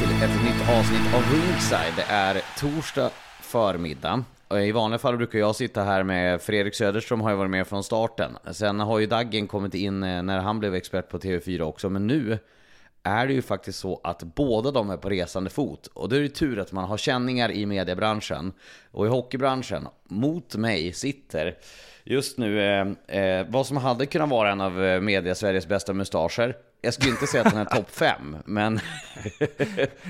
Till ett nytt avsnitt av Ringside. Det är torsdag förmiddag. I vanliga fall brukar jag sitta här med Fredrik Söderström har ju varit med från starten. Sen har ju Daggen kommit in eh, när han blev expert på TV4 också, men nu är det ju faktiskt så att båda de är på resande fot. Och då är det tur att man har känningar i mediebranschen och i hockeybranschen. Mot mig sitter just nu eh, eh, vad som hade kunnat vara en av eh, media-Sveriges bästa mustascher. Jag skulle inte säga att den är topp 5, men...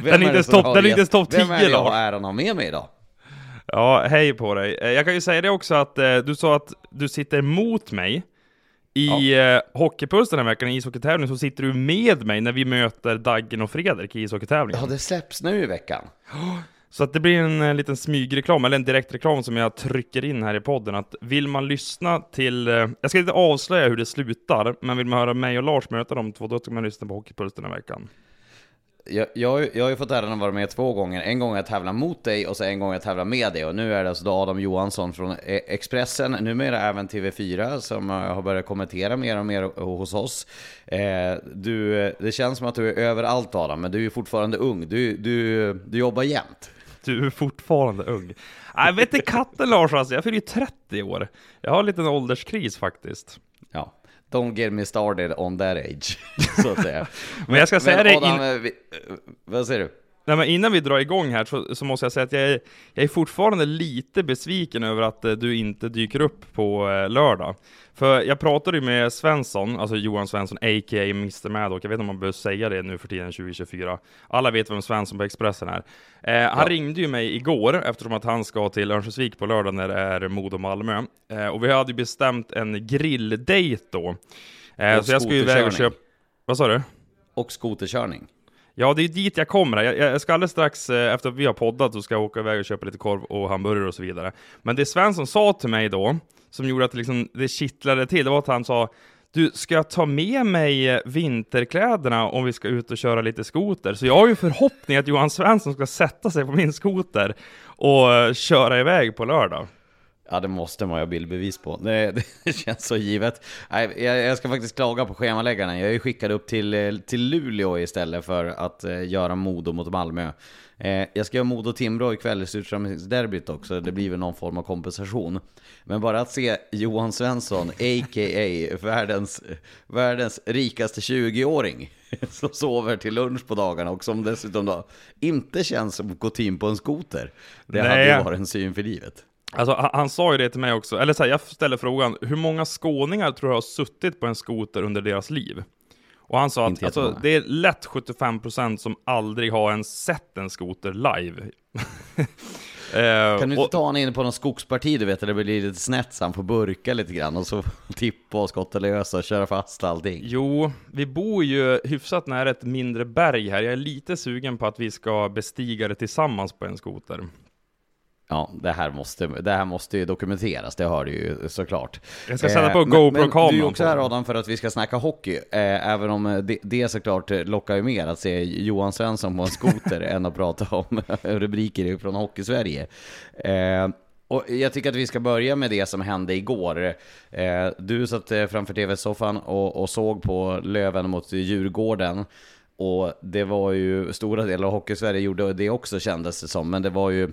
Den är inte ens topp- den är inte ens topp Vem är det 10 jag har äran att ha med mig idag? Ja, hej på dig. Eh, Jag kan ju säga det också att eh, du sa att du sitter mot mig. I eh, Hockeypuls den här veckan, i ishockeytävling, så sitter du med mig när vi möter Daggen och Fredrik i ishockeytävlingen. Ja, det släpps nu i veckan. Så att det blir en eh, liten smygreklam, eller en direktreklam som jag trycker in här i podden. Att vill man lyssna till, eh, jag ska inte avslöja hur det slutar, men vill man höra mig och Lars möta de två, då ska man lyssna på Hockeypuls den här veckan. Jag, jag, jag har ju fått äran att vara med två gånger. En gång jag tävlar mot dig och så en gång jag tävlar med dig. Och nu är det alltså Adam Johansson från eh, Expressen, numera även TV4, som eh, har börjat kommentera mer och mer hos oss. Eh, du, eh, det känns som att du är överallt Adam, men du är ju fortfarande ung. Du, du, du jobbar jämt. Du är fortfarande ung. Nej, vet inte katten Lars alltså, jag fyller ju 30 år. Jag har en liten ålderskris faktiskt. Ja. Don't get me started on that age, så att säga. Men jag ska säga det Adam, in- eh, vi, eh, vad säger du? Nej, men innan vi drar igång här så, så måste jag säga att jag är, jag är fortfarande lite besviken över att eh, du inte dyker upp på eh, lördag. För jag pratade ju med Svensson, alltså Johan Svensson, a.k.a. Mr Maddock. Jag vet inte om man behöver säga det nu för tiden, 2024. Alla vet vem Svensson på Expressen är. Eh, han Ja. ringde ju mig igår eftersom att han ska till Örnsköldsvik på lördag när det är Modo-Malmö. Eh, och vi hade ju bestämt en grilldejt då. Eh, så jag ska ju iväg och köpa... Vad sa du? Och skoterkörning. Ja, det är dit jag kommer. Jag, jag ska alldeles strax eh, efter att vi har poddat så ska jag åka iväg och köpa lite korv och hamburgare och så vidare. Men det Svensson sa till mig då, som gjorde att det, liksom, det kittlade till, det var att han sa du, ska jag ta med mig eh, vinterkläderna om vi ska ut och köra lite skoter? Så jag har ju förhoppning att Johan Svensson ska sätta sig på min skoter och eh, köra iväg på lördag. Ja, det måste man ju ha bildbevis på. Det, det känns så givet. Nej, jag, jag ska faktiskt klaga på schemaläggaren. Jag är ju skickad upp till, eh, till Luleå istället för att eh, göra Modo mot Malmö. Eh, jag ska göra Modo-Timrå ikväll i slutspelsderbyt också. Det blir väl någon form av kompensation. Men bara att se Johan Svensson, a.k.a. världens, världens rikaste 20-åring, som sover till lunch på dagarna och som dessutom då inte känns som kutym på en skoter. Det hade Nej. ju varit en syn för livet. Alltså, han, han sa ju det till mig också, eller så här, jag ställer frågan, hur många skåningar tror du har suttit på en skoter under deras liv? Och han sa att alltså, det är lätt 75% som aldrig har ens sett en skoter live. Eh, Kan du inte och- ta honom in på någon skogsparti du vet, där det blir lite snett så han får burka lite grann och så tippa och skotta lösa och köra fast allting? Jo, vi bor ju hyfsat nära ett mindre berg här. Jag är lite sugen på att vi ska bestiga det tillsammans på en skoter. Ja, det här måste, det här måste ju dokumenteras, det har du ju såklart. Jag ska sätta på Eh, men- Men GoPro-kameran du är också på här. Adam för att vi ska snacka hockey, eh, även om eh, det, det såklart eh, lockar ju mer att se Johan Svensson på en skoter än att prata om rubriker från Hockeysverige. Eh, och jag tycker att vi ska börja med det som hände igår. Eh, du satt eh, framför tv-soffan och, och såg på Löven mot Djurgården. Och det var ju, stora delar av Hockeysverige gjorde det också kändes det som, men det var ju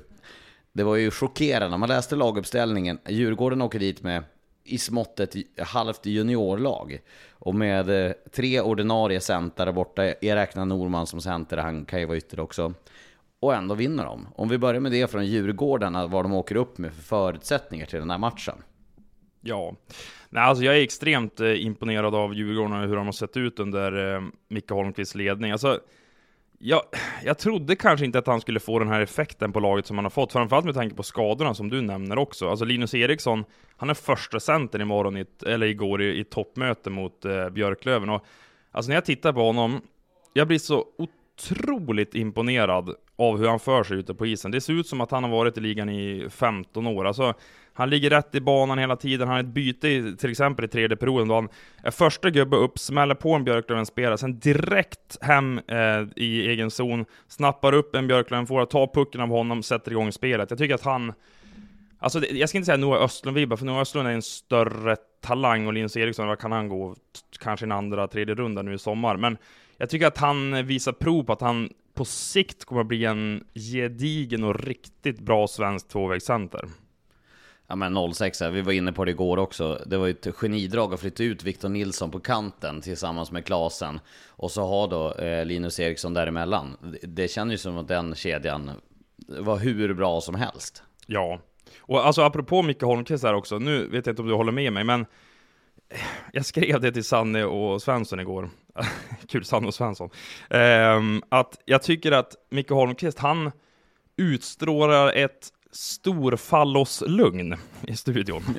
det var ju chockerande. Man läste laguppställningen. Djurgården åker dit med i smått ett halvt juniorlag. Och med eh, tre ordinarie center där borta. Jag räknar Norman som center, han kan ju vara ytter också. Och ändå vinner de. Om vi börjar med det från Djurgården, vad de åker upp med för förutsättningar till den här matchen. Ja, Nej, alltså jag är extremt eh, imponerad av Djurgården och hur de har sett ut under eh, Micke Holmqvists ledning. Alltså, jag, jag trodde kanske inte att han skulle få den här effekten på laget som han har fått, framförallt med tanke på skadorna som du nämner också. Alltså Linus Eriksson, han är första centern imorgon, i eller igår, i, i toppmöte mot eh, Björklöven. Och, alltså när jag tittar på honom, jag blir så otroligt imponerad av hur han för sig ute på isen. Det ser ut som att han har varit i ligan i 15 år. Alltså, han ligger rätt i banan hela tiden, han har ett byte i, till exempel i tredje perioden då han är första gubbe upp, smäller på en Björklöven-spelare, sen direkt hem eh, i egen zon, snappar upp en Björklöven, får tar pucken av honom, sätter igång spelet. Jag tycker att han Alltså, det- jag ska inte säga Noah Östlund-vibbar, för Noah Östlund är en större talang och Linus Eriksson, vad kan han gå? Kanske en andra, tredje runda nu i sommar. Men jag tycker att han visar prov på att han på sikt kommer att bli en gedigen och riktigt bra svensk tvåvägscenter. Ja men 06, här, vi var inne på det igår också. Det var ju ett genidrag att flytta ut Victor Nilsson på kanten tillsammans med Klasen. Och så har då eh, Linus Eriksson däremellan. Det, det känns ju som att den kedjan var hur bra som helst. Ja. Och alltså apropå Micke Holmqvist här också, nu vet jag inte om du håller med mig, men eh, jag skrev det till Sanne och Svensson igår. Kul, Sanne och Svensson. Ehm, att jag tycker att Micke Holmqvist, han utstrålar ett storfalloslugn i studion.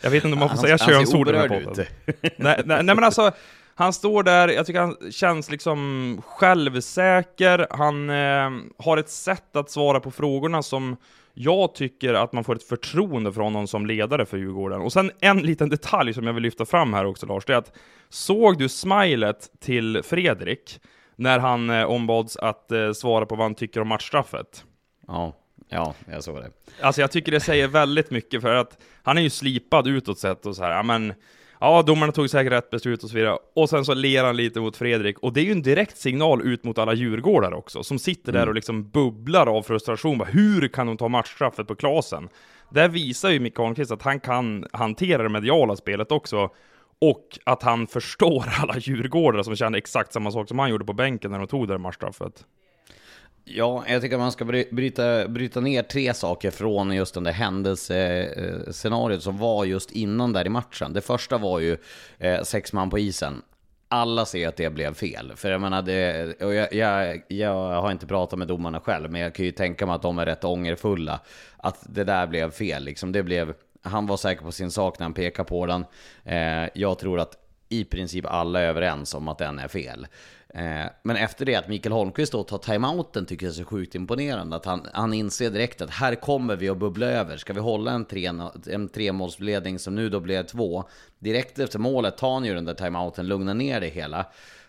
Jag vet inte om man får säga könsord i den här podden. nej, nej, nej men alltså, han står där, jag tycker han känns liksom självsäker, han eh, har ett sätt att svara på frågorna som jag tycker att man får ett förtroende från honom som ledare för Djurgården. Och sen en liten detalj som jag vill lyfta fram här också Lars, det är att såg du smilet till Fredrik när han eh, ombads att eh, svara på vad han tycker om matchstraffet? Ja, ja, jag såg det. Alltså jag tycker det säger väldigt mycket för att han är ju slipad utåt sett och så här, ja men Ja, domarna tog säkert rätt beslut och så vidare. Och sen så ler han lite mot Fredrik. Och det är ju en direkt signal ut mot alla djurgårdar också, som sitter där och liksom bubblar av frustration. Hur kan de ta matchstraffet på Klasen? Där visar ju Micke Holmqvist att han kan hantera det mediala spelet också. Och att han förstår alla djurgårdare som kände exakt samma sak som han gjorde på bänken när de tog det matchstraffet. Ja, jag tycker att man ska bryta, bryta ner tre saker från just den där händelsescenariot som var just innan där i matchen. Det första var ju eh, sex man på isen. Alla ser att det blev fel. För jag menar, det, och jag, jag, jag har inte pratat med domarna själv, men jag kan ju tänka mig att de är rätt ångerfulla. Att det där blev fel liksom. Det blev, han var säker på sin sak när han pekade på den. Eh, jag tror att i princip alla är överens om att den är fel. Eh, men efter det att Mikael Holmqvist då tar timeouten tycker jag är så sjukt imponerande. Att han, han inser direkt att här kommer vi att bubbla över. Ska vi hålla en, tre, en tremålsledning som nu då blev två. Direkt efter målet tar han ju den där timeouten, lugnar ner det hela.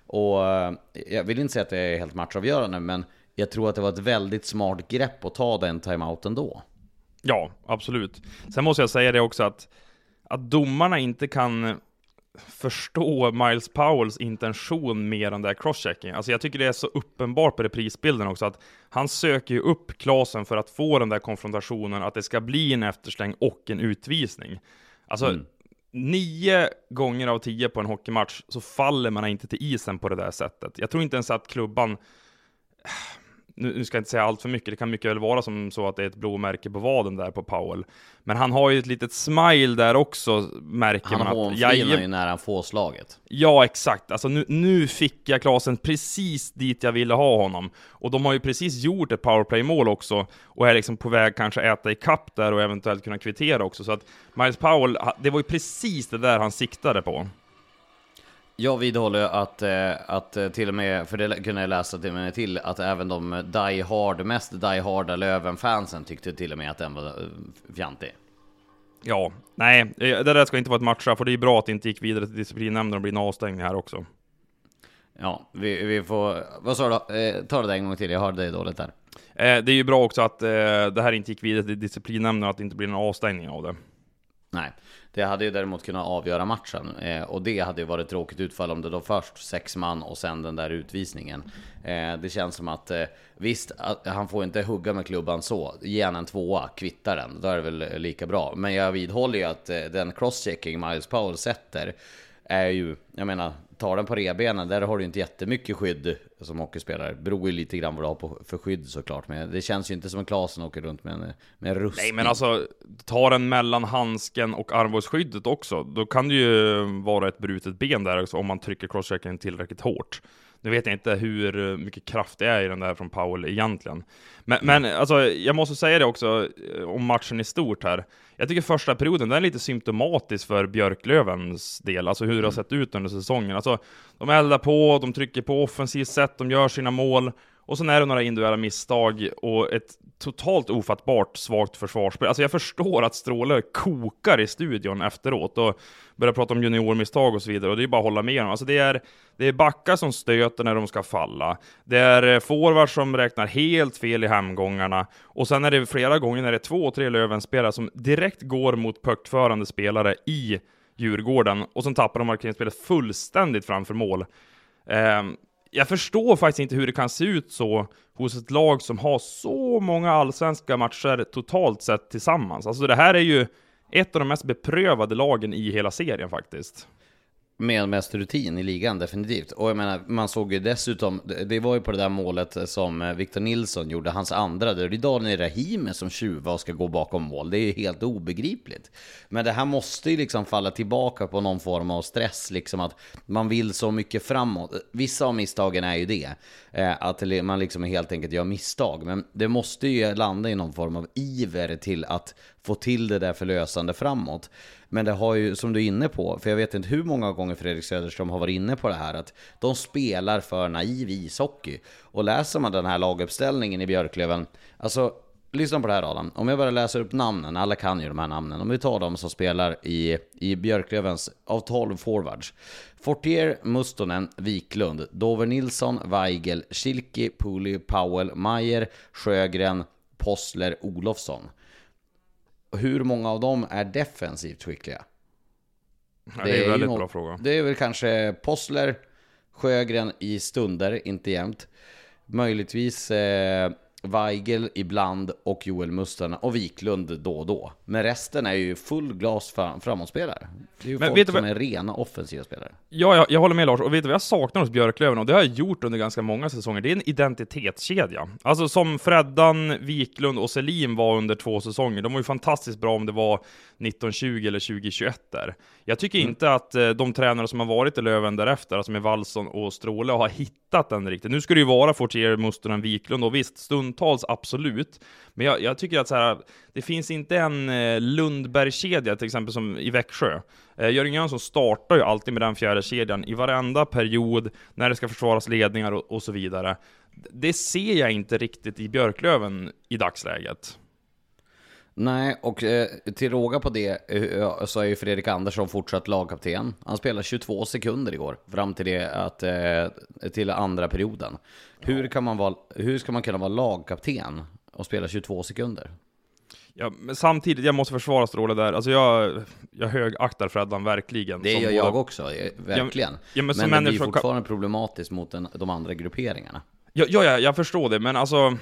Och eh, jag vill inte säga att det är helt matchavgörande, men jag tror att det var ett väldigt smart grepp att ta den timeouten då. Ja, absolut. Sen måste jag säga det också att, att domarna inte kan förstå Miles Powells intention mer än det här crosschecking. Alltså jag tycker det är så uppenbart på reprisbilden också att han söker ju upp Klasen för att få den där konfrontationen, att det ska bli en eftersläng och en utvisning. Alltså, nio gånger av tio på en hockeymatch så faller man inte till isen på det där sättet. Jag tror inte ens att klubban nu, nu ska jag inte säga allt för mycket, det kan mycket väl vara som så att det är ett blåmärke på vaden där på Powell. Men han har ju ett litet smile där också, märker Han man. att- hånflinar ju när han får slaget. Ja, exakt. Alltså nu, nu fick jag Klasen precis dit jag ville ha honom. Och de har ju precis gjort ett powerplay-mål också, och är liksom på väg kanske äta i kapp där och eventuellt kunna kvittera också. Så att Miles Powell, det var ju precis det där han siktade på. Jag vidhåller att, eh, att eh, till och med, för det kunde jag läsa till och med till, att även de die hard, mest die harda Löven-fansen tyckte till och med att den var eh, fjantig. Ja, nej, det där ska inte vara ett matchstraff, och det är bra att det inte gick vidare till disciplinnämnden och blir en avstängning här också. Ja, vi, vi får, vad sa du? Eh, ta det där en gång till, jag hörde dig dåligt där. Eh, det är ju bra också att eh, det här inte gick vidare till disciplinnämnden och att det inte blir en avstängning av det. Nej, det hade ju däremot kunnat avgöra matchen eh, och det hade ju varit tråkigt utfall om det då först sex man och sen den där utvisningen. Eh, det känns som att eh, visst, att han får inte hugga med klubban så. Ge han en tvåa, kvitta den, då är det väl eh, lika bra. Men jag vidhåller ju att eh, den crosschecking Miles Powell sätter är ju, jag menar, tar den på rebenen, där har du inte jättemycket skydd som hockeyspelare. Beror ju lite grann vad du har på, för skydd såklart, men det känns ju inte som en Klasen åker runt med en, med en rustning. Nej men alltså, ta den mellan handsken och armbågsskyddet också, då kan det ju vara ett brutet ben där också om man trycker crosschecken tillräckligt hårt. Nu vet jag inte hur mycket kraft det är i den där från Powell egentligen. Men, men alltså, jag måste säga det också eh, om matchen i stort här. Jag tycker första perioden, den är lite symptomatisk för Björklövens del, alltså hur det har sett ut under säsongen. Alltså, de eldar på, de trycker på offensivt sätt, de gör sina mål, och sen är det några individuella misstag och ett totalt ofattbart svagt försvarsspel. Alltså jag förstår att Stråle kokar i studion efteråt och börjar prata om juniormisstag och så vidare, och det är bara att hålla med honom. Alltså det är, det är backar som stöter när de ska falla. Det är eh, forwards som räknar helt fel i hemgångarna, och sen är det flera gånger när det är två, tre Löven-spelare som direkt går mot puckförande spelare i Djurgården, och sen tappar de markeringsspelet fullständigt framför mål. Ehm, jag förstår faktiskt inte hur det kan se ut så hos ett lag som har så många allsvenska matcher totalt sett tillsammans. Alltså det här är ju ett av de mest beprövade lagen i hela serien faktiskt med mest rutin i ligan, definitivt. Och jag menar, man såg ju dessutom, det- var ju på det där målet som Victor Nilsson gjorde, hans andra, det är ju Daniel Rahimi som tjuvar och ska gå bakom mål. Det är ju helt obegripligt. Men det här måste ju liksom falla tillbaka på någon form av stress, liksom att man vill så mycket framåt. Vissa av misstagen är ju det, eh, att man liksom helt enkelt gör misstag. Men det måste ju landa i någon form av iver till att få till det där förlösande framåt. Men det har ju, som du är inne på, för jag vet inte hur många gånger Fredrik Söderström har varit inne på det här, att de spelar för naiv ishockey. Och läser man den här laguppställningen i Björklöven, alltså Lyssna på det här Adam, om jag bara läser upp namnen, alla kan ju de här namnen. Om vi tar de som spelar i, i Björklövens av 12 forwards. Fortier, Mustonen, Wiklund, Dover Nilsson, Weigel, Schilke, Puli, Powell, Mayer, Sjögren, Possler, Olofsson. Hur många av dem är defensivt skickliga? Ja, det är en väldigt ju bra fråga. Det är väl kanske Possler, Sjögren i stunder, inte jämt. Möjligtvis eh, Weigel ibland och Joel Musten och Wiklund då och då. Men resten är ju full glas fram, framåtspelare. Det är ju Men folk som vad- är rena offensiva spelare. Ja, jag, jag håller med Lars, och vet du vad jag saknar hos Björklöven? Och det har jag gjort under ganska många säsonger. Det är en identitetskedja. Alltså som Freddan, Wiklund och Selin var under två säsonger. De var ju fantastiskt bra om det var 1920 eller 2021 där. Jag tycker inte att eh, de tränare som har varit i Löven därefter, alltså med Wallson och Stråle, har hittat den riktigt. Nu ska det ju vara Fortier, Mustonen, Wiklund, och visst, stundtals absolut. Men jag, jag tycker att så här, det finns inte en eh, Lundberg-kedja, till exempel som i Växjö. Eh, Jörgen Jönsson startar ju alltid med den fjärde kedjan i varenda period, när det ska försvaras ledningar och, och så vidare. Det ser jag inte riktigt i Björklöven i dagsläget. Nej, och eh, till råga på det eh, så är ju Fredrik Andersson fortsatt lagkapten. Han spelade 22 sekunder igår, fram till det att, eh, till andra perioden. Hur, kan man vara, hur ska man kunna vara lagkapten och spela 22 sekunder? Ja, men samtidigt, jag måste försvara Stråle där. Alltså jag, jag högaktar Freddan verkligen. Det gör både- jag också, verkligen. ja, men som men det blir fortfarande problematiskt mot den, de andra grupperingarna. Ja, ja, ja, jag förstår det, men alltså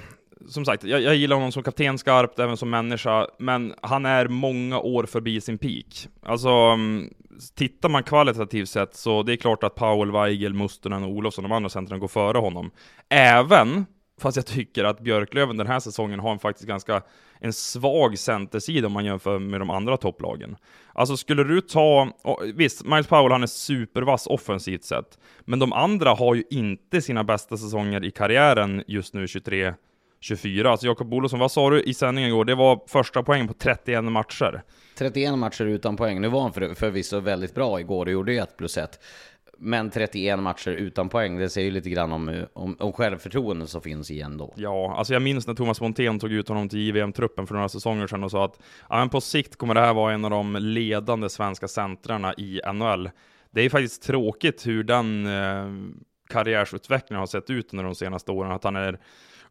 som sagt, jag, jag gillar honom som kapten skarpt, även som människa, men han är många år förbi sin peak. Alltså, mm, tittar man kvalitativt sett så det är klart att Powell, Weigel, Mustonen och Olofsson, de andra centren, går före honom. Även Fast jag tycker att Björklöven den här säsongen har en faktiskt ganska en svag centersida om man jämför med de andra topplagen. Alltså skulle du ta, visst, Miles Powell han är supervass offensivt sett, men de andra har ju inte sina bästa säsonger i karriären just nu 23 24. Alltså Jakob Olofsson, vad sa du i sändningen igår? Det var första poäng på 31 matcher. 31 matcher utan poäng. Nu var han för, förvisso väldigt bra igår och gjorde 1 plus 1. Men 31 matcher utan poäng, det säger ju lite grann om, om, om självförtroende som finns igen då. Ja, alltså jag minns när Thomas Montén tog ut honom till JVM-truppen för några säsonger sedan och sa att ja, men på sikt kommer det här vara en av de ledande svenska centrarna i NHL. Det är faktiskt tråkigt hur den eh, karriärsutvecklingen har sett ut under de senaste åren, att han är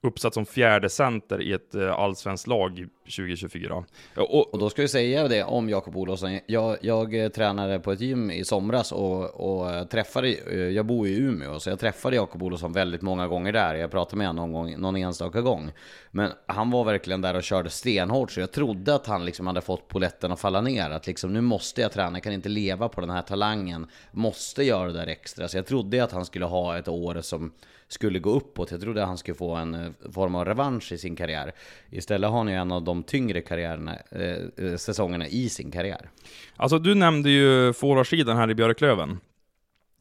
uppsatt som fjärde center i ett eh, allsvenskt lag 2024. Och, och, då ska vi säga det om Jakob Olofsson. Jag, jag eh, tränade på ett gym i somras och, och eh, träffade, jag bor i Umeå, så jag träffade Jakob Olofsson väldigt många gånger där. Jag pratade med honom någon, gång, någon enstaka gång. Men han var verkligen där och körde stenhårt, så jag trodde att han liksom hade fått poletten att falla ner. Att liksom, nu måste jag träna, jag kan inte leva på den här talangen. Måste göra det där extra. Så jag trodde att han skulle ha ett år som skulle gå uppåt. Jag trodde han skulle få en eh, form av revansch i sin karriär. Istället har han ju en av de tyngre karriärerna, eh, eh, säsongerna i sin karriär. Alltså du nämnde ju forwardsidan här i Björklöven.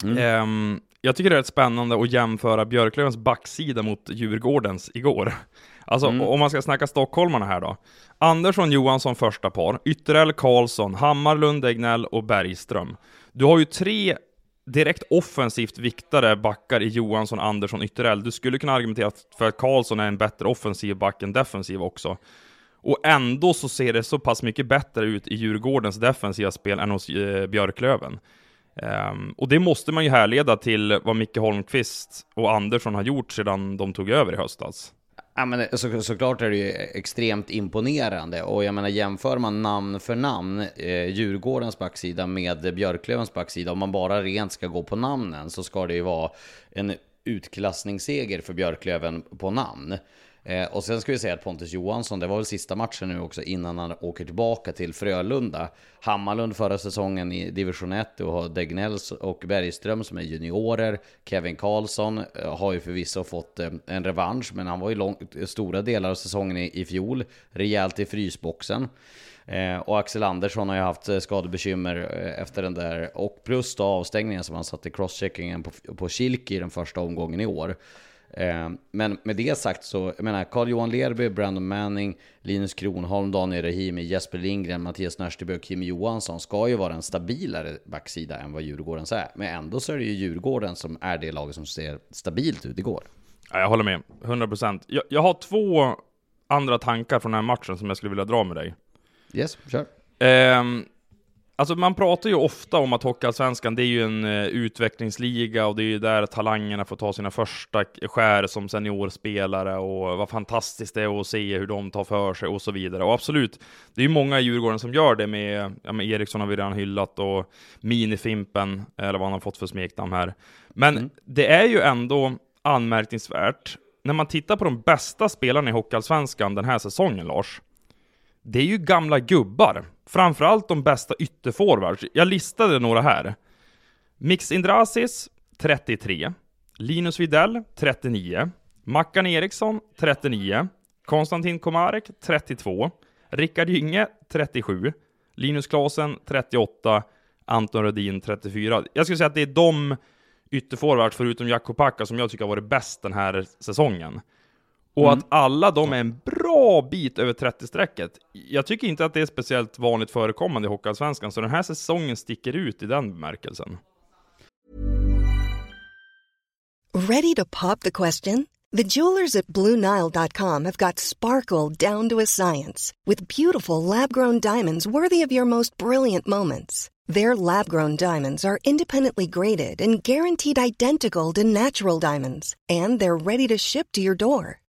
Mm. Um, jag tycker det är rätt spännande att jämföra Björklövens backsida mot Djurgårdens igår. Alltså mm. om man ska snacka stockholmarna här då. Andersson Johansson första par, Ytterell Karlsson, Hammarlund Egnell och Bergström. Du har ju tre direkt offensivt viktade backar i Johansson, Andersson, Ytterell. Du skulle kunna argumentera för att Karlsson är en bättre offensiv back än defensiv också. Och ändå så ser det så pass mycket bättre ut i Djurgårdens defensiva spel än hos eh, Björklöven. Um, och det måste man ju härleda till vad Micke Holmqvist och Andersson har gjort sedan de tog över i höstas. Ja, men eh, så, såklart är det ju extremt imponerande och jag menar jämför man namn för namn, eh, Djurgårdens backsida med Björklövens backsida, om man bara rent ska gå på namnen så ska det ju vara en utklassningsseger för Björklöven på namn. Eh, och sen ska vi säga att Pontus Johansson, det var väl sista matchen nu också innan han åker tillbaka till Frölunda. Hammarlund förra säsongen i division 1 och har Degnells och Bergström som är juniorer. Kevin Karlsson eh, har ju förvisso fått eh, en revansch, men han var ju långt, stora delar av säsongen i, i fjol rejält i frysboxen. Eh, och Axel Andersson har ju haft eh, skadebekymmer eh, efter den där, och plus då avstängningen som han satte crosscheckingen på, på Kilki i den första omgången i år. Eh, men med det sagt så, jag menar, Carl-Johan Lerby, Brandon Manning, Linus Kronholm, Daniel Rahimi, Jesper Lindgren, Mattias Nörsteby och Kim Johansson ska ju vara en stabilare backsida än vad Djurgårdens är. Men ändå så är det ju Djurgården som är det laget som ser stabilt ut igår. Ja, jag håller med, 100%. Jag, jag har två andra tankar från den här matchen som jag skulle vilja dra med dig. Yes, kör. Um, Alltså man pratar ju ofta om att Hockeyallsvenskan, det är ju en uh, utvecklingsliga och det är ju där talangerna får ta sina första skär som seniorspelare och vad fantastiskt det är att se hur de tar för sig och så vidare. Och absolut, det är ju många i Djurgården som gör det med, ja, med Eriksson har vi redan hyllat och Minifimpen, eller vad han har fått för smeknamn här. Men mm. det är ju ändå anmärkningsvärt, när man tittar på de bästa spelarna i Hockeyallsvenskan den här säsongen, Lars, det är ju gamla gubbar. Framförallt de bästa ytterforwards. Jag listade några här. Mix Indrasis, 33. Linus Widell, 39. Mackan Eriksson, 39. Konstantin Komarek, 32. Rickard Gynge, 37. Linus Klasen, 38. Anton Rödin, 34. Jag skulle säga att det är de ytterforwards, förutom Jakob Packa, som jag tycker har varit bäst den här säsongen. Och mm. att alla de är en bra bit över 30-strecket. Jag tycker inte att det är speciellt vanligt förekommande i Hockeyallsvenskan, så den här säsongen sticker ut i den bemärkelsen. Ready to pop the question? The jewelers at BlueNile.com have got sparkle down to a science with beautiful lab-grown diamonds worthy of your most brilliant moments. Their lab-grown diamonds are independently graded and guaranteed identical to natural diamonds, and they're ready to ship to your door.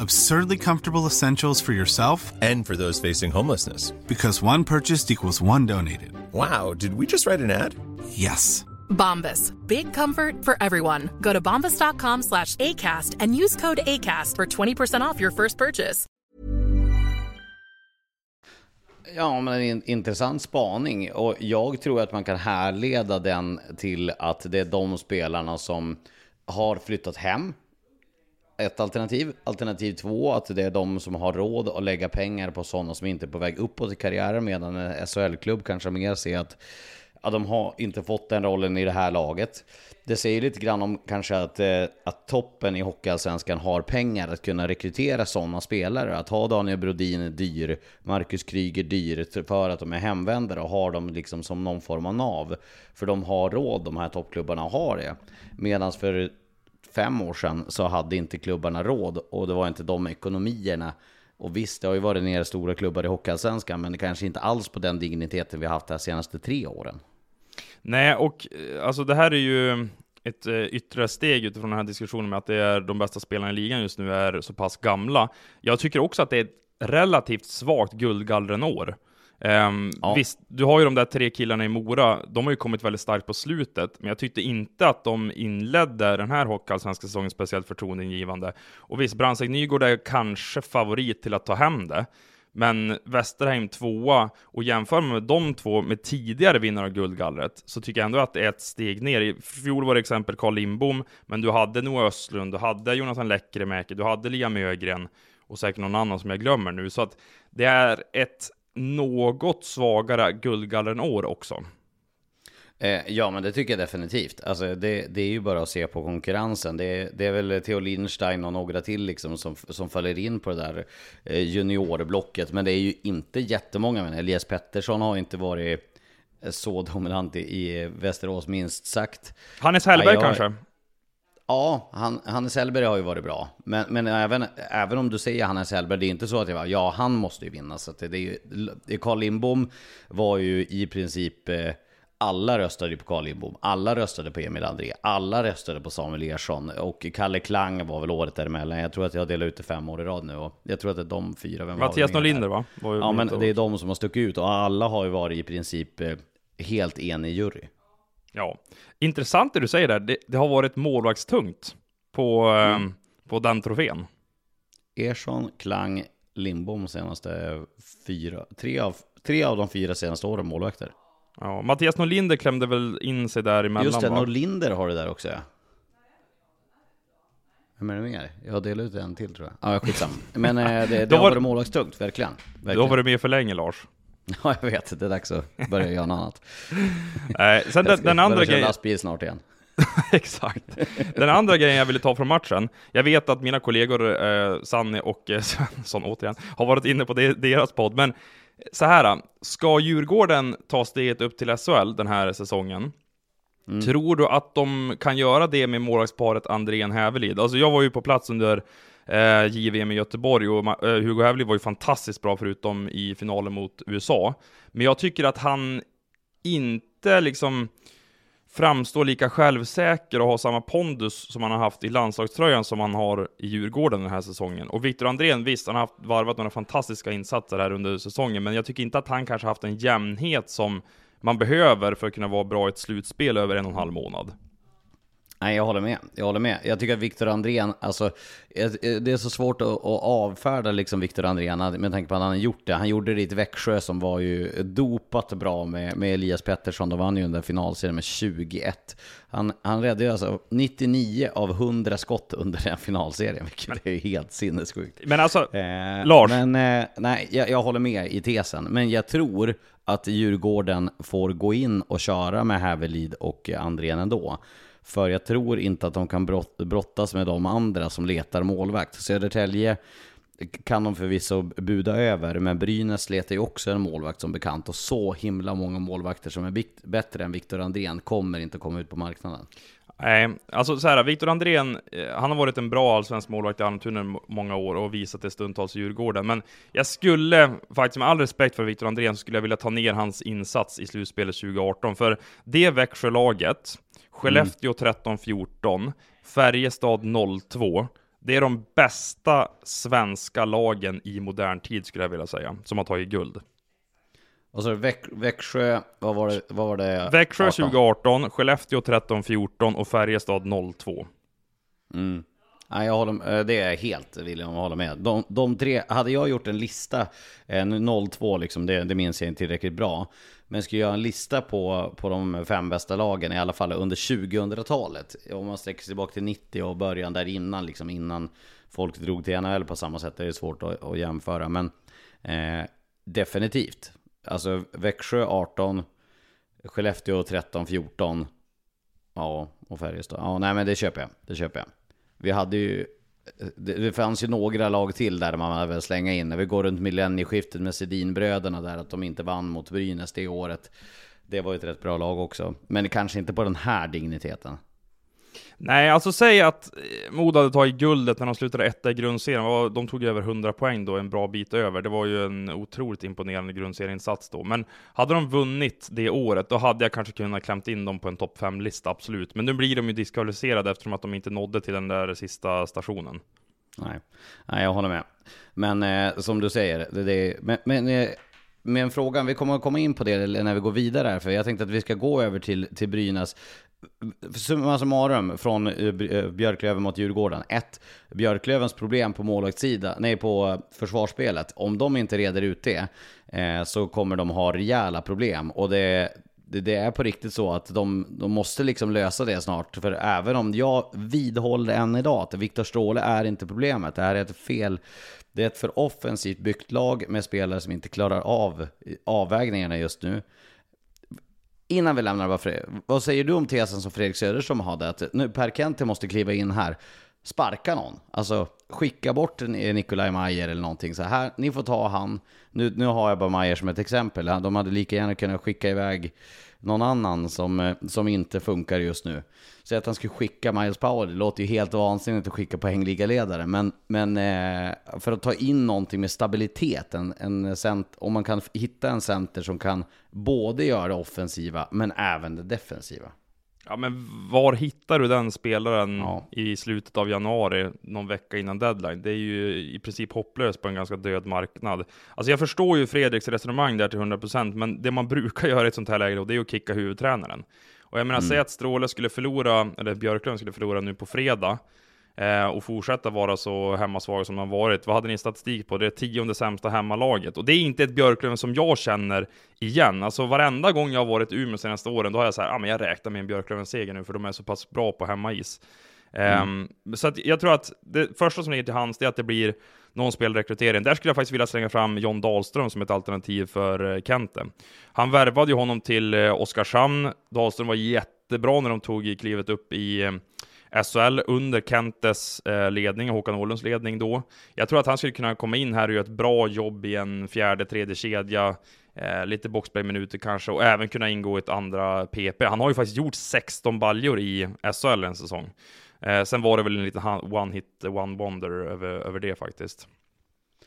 Absurdly comfortable essentials for yourself And for those facing homelessness. because one purchased equals one donated. Wow, did we just write an ad? Yes. Bombas. Big comfort for everyone. Go to bombas.com slash ACAST and use code ACAST for 20% off your first purchase. Ja, men en intressant spaning. Och jag tror att man kan härleda den till att det är de spelarna som har flyttat hem. Ett alternativ. Alternativ två, att det är de som har råd att lägga pengar på sådana som inte är på väg uppåt i karriären. Medan en SHL-klubb kanske mer ser att ja, de har inte fått den rollen i det här laget. Det säger lite grann om kanske att, eh, att toppen i Hockeyallsvenskan har pengar att kunna rekrytera sådana spelare. Att ha Daniel Brodin dyr, Marcus Kryger dyr för att de är hemvändare och har dem liksom som någon form av nav. För de har råd, de här toppklubbarna har det. Medan för fem år sedan så hade inte klubbarna råd och det var inte de ekonomierna. Och visst, det har ju varit nere stora klubbar i Hockeyallsvenskan, men det kanske inte alls på den digniteten vi har haft de senaste tre åren. Nej, och eh, alltså det här är ju ett eh, yttre steg utifrån den här diskussionen med att det är de bästa spelarna i ligan just nu är så pass gamla. Jag tycker också att det är ett relativt svagt guldgallrenår. Um, Ja. Visst, du har ju de där tre killarna i Mora, de har ju kommit väldigt starkt på slutet, men jag tyckte inte att de inledde den här hockeyallsvenska säsongen speciellt förtroendeingivande. Och visst, Brandsäck Nygård är kanske favorit till att ta hem det, men Westerheim tvåa, och jämför med de två med tidigare vinnare av guldgallret, så tycker jag ändå att det är ett steg ner. I fjol var det exempel Carl Lindbom, men du hade Noah Östlund, du hade Jonathan Lekkerimäki, du hade Liam Ögren, och säkert någon annan som jag glömmer nu. Så att det är ett något svagare guldgallrenår också. Eh, ja, men det tycker jag definitivt. Alltså, det, det är ju bara att se på konkurrensen. Det, det är väl Theo Lindstein och några till liksom som, som faller in på det där eh, juniorblocket. Men det är ju inte jättemånga. Men Elias Pettersson har inte varit eh, så dominant i, i Västerås, minst sagt. Hannes Hellberg Ja, jag- kanske? Ja, han, Hannes Hellberg har ju varit bra. Men, men även, även om du säger Hannes Hellberg, det är inte så att jag bara, ja han måste ju vinna. Så det, det är ju, Carl Lindbom var ju i princip, eh, alla röstade ju på Carl Lindbom. Alla röstade på Emil André. Alla röstade på Samuel Ersson. Och Kalle Klang var väl året däremellan. Jag tror att jag delat ut det fem år i rad nu. Och jag tror att det är de fyra. Vem Mattias Norlinder va? Ja, men det är de som har stuckit ut. Och alla har ju varit i princip eh, helt enig jury. Ja. Intressant det du säger där, det, det har varit målvaktstungt på, Mm. ehm, på den trofén. Ersson, Klang, Lindbom senaste fyra, tre av, tre av de fyra senaste åren målvakter. Ja, Mattias Norlinder klämde väl in sig däremellan Just det, va? Norlinder har det där också ja. Vem är det mer? Jag har delat ut en till tror jag. Ja, skitsamma. Men eh, det, det Då har var- varit målvaktstungt, verkligen. Du verkligen. har varit med för länge Lars. Ja, jag vet. Det är dags att börja göra något annat. Nej, sen den, den andra grejen... lastbil snart igen. Exakt. Den andra grejen jag ville ta från matchen. Jag vet att mina kollegor eh, Sanni och eh, Svensson återigen har varit inne på det, deras podd, men så här. Ska Djurgården ta steget upp till SHL den här säsongen? Tror du att de kan göra det med målvaktsparet Andrén Hävelid? Alltså jag var ju på plats under eh, JVM i Göteborg och eh, Hugo Hävli var ju fantastiskt bra förutom i finalen mot USA. Men jag tycker att han inte liksom framstår lika självsäker och har samma pondus som han har haft i landslagströjan som han har i Djurgården den här säsongen. Och Viktor Andrén, visst, han har haft varvat några fantastiska insatser här under säsongen, men jag tycker inte att han kanske haft en jämnhet som man behöver för att kunna vara bra i ett slutspel över en och en halv månad. Nej, jag håller med. Jag håller med. Jag tycker att Viktor Andrén, alltså, det är så svårt att, att avfärda liksom Viktor Andrén med tanke på att han har gjort det. Han gjorde det i ett Växjö som var ju dopat bra med, med Elias Pettersson. De vann ju under finalserien med 21. Han, han räddade alltså 99 av 100 skott under den finalserien, vilket är helt sinnessjukt. Men alltså, Eh, Lars. Men eh, nej, jag, jag håller med i tesen. Men jag tror att Djurgården får gå in och köra med Hävelid och Andrén ändå. För jag tror inte att de kan brott, brottas med de andra som letar målvakt. Södertälje kan de förvisso buda över, men Brynäs letar ju också en målvakt som bekant. Och så himla många målvakter som är bättre än Viktor Andrén kommer inte komma ut på marknaden. Nej, alltså så här, Viktor Andrén, eh, han har varit en bra allsvensk målvakt i Almtuna i många år och visat det stundtals i Djurgården. Men jag skulle, faktiskt med all respekt för Viktor Andrén, skulle jag vilja ta ner hans insats i slutspelet 2018. För det Växjölaget, Skellefteå 13-14, Färjestad 0-2, det är de bästa svenska lagen i modern tid skulle jag vilja säga, som har tagit guld. Och så Väx, Växjö, vad var det? Vad var det Växjö 18? 2018, Skellefteå 13-14 och Färjestad 0-2. Mm. Nej, jag håller, eh, det är helt villig att hålla med. De, de tre, hade jag gjort en lista, eh, nu 02 liksom, det, det minns jag inte tillräckligt bra. Men skulle ska göra en lista på, på de fem bästa lagen, i alla fall under 2000-talet. Om man sträcker sig tillbaka till 90 och början där innan, liksom innan folk drog till NHL på samma sätt. Det är svårt att, att jämföra, men eh, definitivt. Alltså Växjö 18, Skellefteå 13, 14. Ja, och Färjestad. Ja, nej men det köper jag. Det köper jag. Vi hade ju... Det, det fanns ju några lag till där man väl slänga in. När vi går runt millennieskiftet med Sedinbröderna där, att de inte vann mot Brynäs det året. Det var ju ett rätt bra lag också. Men kanske inte på den här digniteten. Nej, alltså säg att eh, Modo hade tagit guldet när de slutade etta i grundserien. De tog över 100 poäng då, en bra bit över. Det var ju en otroligt imponerande grundserieinsats då. Men hade de vunnit det året, då hade jag kanske kunnat klämt in dem på en topp 5-lista, absolut. Men nu blir de ju diskvalificerade eftersom att de inte nådde till den där sista stationen. Nej, Nej jag håller med. Men eh, som du säger, det, det, men, men eh, men frågan, vi kommer att komma in på det när vi går vidare här, för jag tänkte att vi ska gå över till, till Brynäs. Summa summarum från eh, eh, Björklöven mot Djurgården. Ett, Björklövens problem på målvaktssida, nej på försvarsspelet. Om de inte reder ut det eh, så kommer de ha rejäla problem. Och det, det, det är på riktigt så att de, de måste liksom lösa det snart. För även om jag vidhåller än idag att Viktor Stråle är inte problemet. Det här är ett fel. Det är ett för offensivt byggt lag med spelare som inte klarar av eh, avvägningarna just nu. Innan vi lämnar varför, vad säger du om tesen som Fredrik Söderström hade? Att nu Per Kente måste kliva in här, sparka någon. Alltså skicka bort Nikolaj Mayer eller någonting så här. Ni får ta han. Nu, nu har jag bara Mayer som ett exempel. De hade lika gärna kunnat skicka iväg någon annan som, eh, som inte funkar just nu. Så att han skulle skicka Miles Powell, det låter ju helt vansinnigt att skicka poängligaledare. Men, men eh, för att ta in någonting med stabilitet, en, en cent, om man kan hitta en center som kan både göra det offensiva men även det defensiva. Ja, men var hittar du den spelaren Ja. i slutet av januari, någon vecka innan deadline? Det är ju i princip hopplöst på en ganska död marknad. Alltså jag förstår ju Fredriks resonemang där till 100%, men det man brukar göra i ett sånt här läge då, det är att kicka huvudtränaren. Och jag menar, säg att Stråle skulle förlora, eller Björklund skulle förlora nu på fredag, eh, och fortsätta vara så hemmasvaga som de har varit. Vad hade ni statistik på? Det är tionde sämsta hemmalaget. Och det är inte ett Björklöven som jag känner igen. Alltså varenda gång jag har varit i Umeå senaste åren, då har jag så här, ah, men jag räknar med en Björklöven-seger nu, för de är så pass bra på hemmais. Ehm, så att jag tror att det första som ligger till hands, är att det blir någon spelrekrytering. Där skulle jag faktiskt vilja slänga fram John Dahlström som ett alternativ för eh, Kente. Han värvade ju honom till eh, Oskarshamn. Dahlström var jättebra när de tog klivet upp i eh, SHL under Kentes eh, ledning, Håkan Åhlunds ledning då. Jag tror att han skulle kunna komma in här och göra ett bra jobb i en fjärde, tredje kedja, eh, lite boxplay-minuter kanske, och även kunna ingå i ett andra PP. Han har ju faktiskt gjort 16 baljor i SHL en säsong. Eh, sen var det väl en liten one-hit, one-wonder över, över det faktiskt.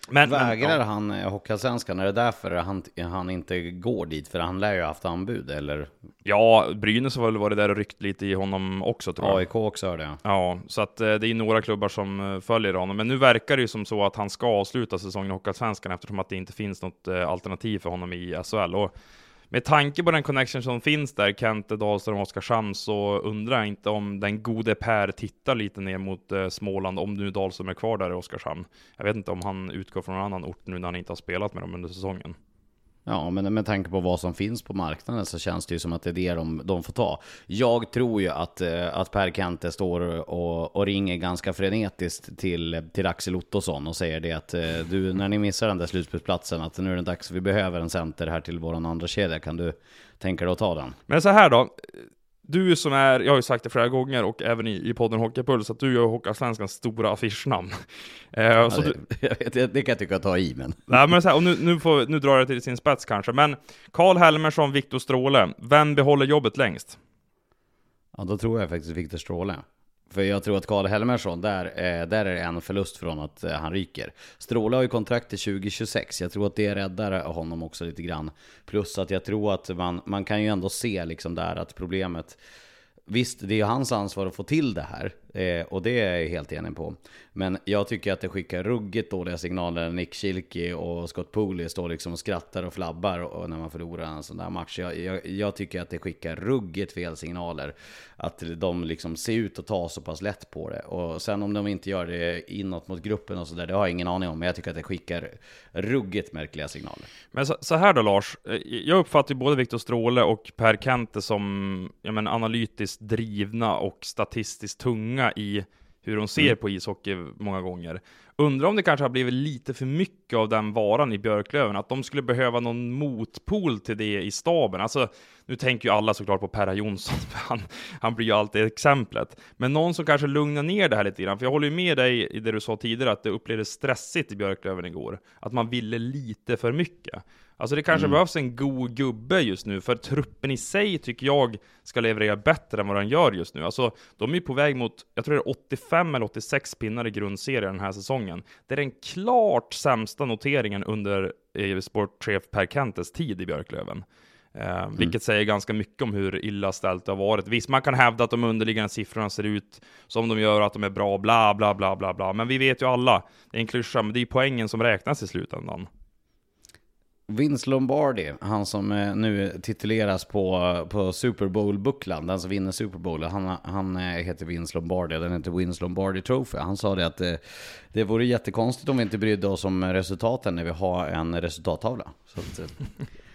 Men, men, Vägrar ja. han eh, Hockeyallsvenskan? Är det därför han, han inte går dit? För han lär ju ha haft anbud, eller Ja, Brynäs har väl varit där och ryckt lite i honom också tror jag. AIK också hörde jag. Ja, så att eh, det är några klubbar som eh, följer honom. Men nu verkar det ju som så att han ska avsluta säsongen i Hockeyallsvenskan eftersom att det inte finns något alternativ för honom i SHL. Och med tanke på den connection som finns där, Kente, Dahlström, Oskarshamn, så undrar jag inte om den gode Per tittar lite ner mot eh, Småland, om nu Dahlström är kvar där i Oskarshamn. Jag vet inte om han utgår från någon annan ort nu när han inte har spelat med dem under säsongen. Ja, men med tanke på vad som finns på marknaden så känns det ju som att det är det de, de får ta. Jag tror ju att, eh, att Per Kente står och, och ringer ganska frenetiskt till, till Axel Ottosson och säger det att eh, du, när ni missar den där slutspelsplatsen, att nu är det dags, vi behöver en center här till våran andra kedja. Kan du tänka dig att ta den? Men så här då, du som är, jag har ju sagt det flera gånger och även i, i podden Hockeypuls, att du gör Hockeyallsvenskans stora affischnamn. Eh, Ja, så det, du, jag vet, det kan jag tycka att ta i, men... nej, men så här, och nu, nu, får, nu drar jag till sin spets kanske, men Karl Helmersson, Viktor Stråle, vem behåller jobbet längst? Ja, då tror jag faktiskt Viktor Stråle. För jag tror att Karl Helmersson, där, eh, där är det en förlust från att eh, han ryker. Stråle har ju kontrakt till 2026. Jag tror att det räddar honom också lite grann. Plus att jag tror att man, man kan ju ändå se liksom där att problemet Visst, det är hans ansvar att få till det här. Eh, och det är jag helt enig på. Men jag tycker att det skickar ruggigt dåliga signaler när Nick Schilke och Scott Pooley står liksom och skrattar och flabbar och när man förlorar en sån där match. Jag, jag, jag tycker att det skickar ruggigt fel signaler. Att de liksom ser ut att ta så pass lätt på det. Och sen om de inte gör det inåt mot gruppen och sådär, det har jag ingen aning om. Men jag tycker att det skickar ruggigt märkliga signaler. Men så, så här då Lars, eh, jag uppfattar ju både Viktor Stråle och Per Kente som ja, men, analytiskt drivna och statistiskt tunga i hur de ser Mm. på ishockey många gånger. Undrar om det kanske har blivit lite för mycket av den varan i Björklöven, att de skulle behöva någon motpol till det i staben. Alltså, nu tänker ju alla såklart på Perra Jonsson, för han, han blir ju alltid exemplet. Men någon som kanske lugnar ner det här lite grann, för jag håller ju med dig i det du sa tidigare, att det upplevdes stressigt i Björklöven igår. Att man ville lite för mycket. Alltså det kanske behövs en god gubbe just nu, för truppen i sig tycker jag ska leverera bättre än vad den gör just nu. Alltså, de är ju på väg mot, jag tror det är 85 eller 86 pinnar i grundserien den här säsongen. Det är den klart sämsta noteringen under eh, sportchef Per Kentes tid i Björklöven. Eh, Vilket säger ganska mycket om hur illa ställt det har varit. Visst, man kan hävda att de underliggande siffrorna ser ut som de gör, att de är bra, bla bla bla bla bla. Men vi vet ju alla, det är en klyscha, men det är poängen som räknas i slutändan. Vince Lombardi, han som eh, nu tituleras på, på Super Bowl-bucklan, den som vinner Super Bowl, han, han eh, heter Vince Lombardi, den heter Vince Lombardi Trophy. Han sa det att det, det vore jättekonstigt om vi inte brydde oss om resultaten när vi har en resultattavla. Så att,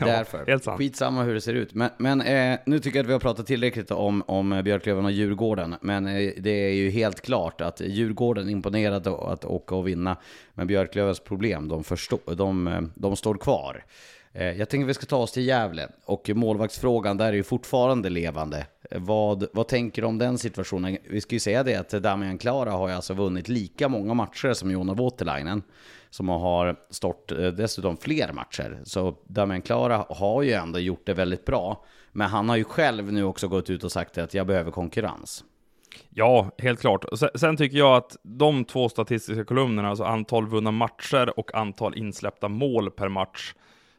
Ja, Därför. helt sant. Skitsamma hur det ser ut. Men, men eh, nu tycker jag att vi har pratat tillräckligt om, om Björklöven och Djurgården. Men eh, det är ju helt klart att Djurgården imponerade att åka och vinna. Men Björklövens problem, de, förstå, de, eh, de står kvar. Eh, jag tänker att vi ska ta oss till Gävle. Och målvaktsfrågan där är ju fortfarande levande. Eh, Vad, vad tänker du om den situationen? Vi ska ju säga det att Damian Klara har ju alltså vunnit lika många matcher som Jona Voutilainen. Som har stått eh, dessutom fler matcher. Så Damian Klara har ju ändå gjort det väldigt bra. Men han har ju själv nu också gått ut och sagt att jag behöver konkurrens. Ja, helt klart. Sen tycker jag att de två statistiska kolumnerna, alltså antal vunna matcher och antal insläppta mål per match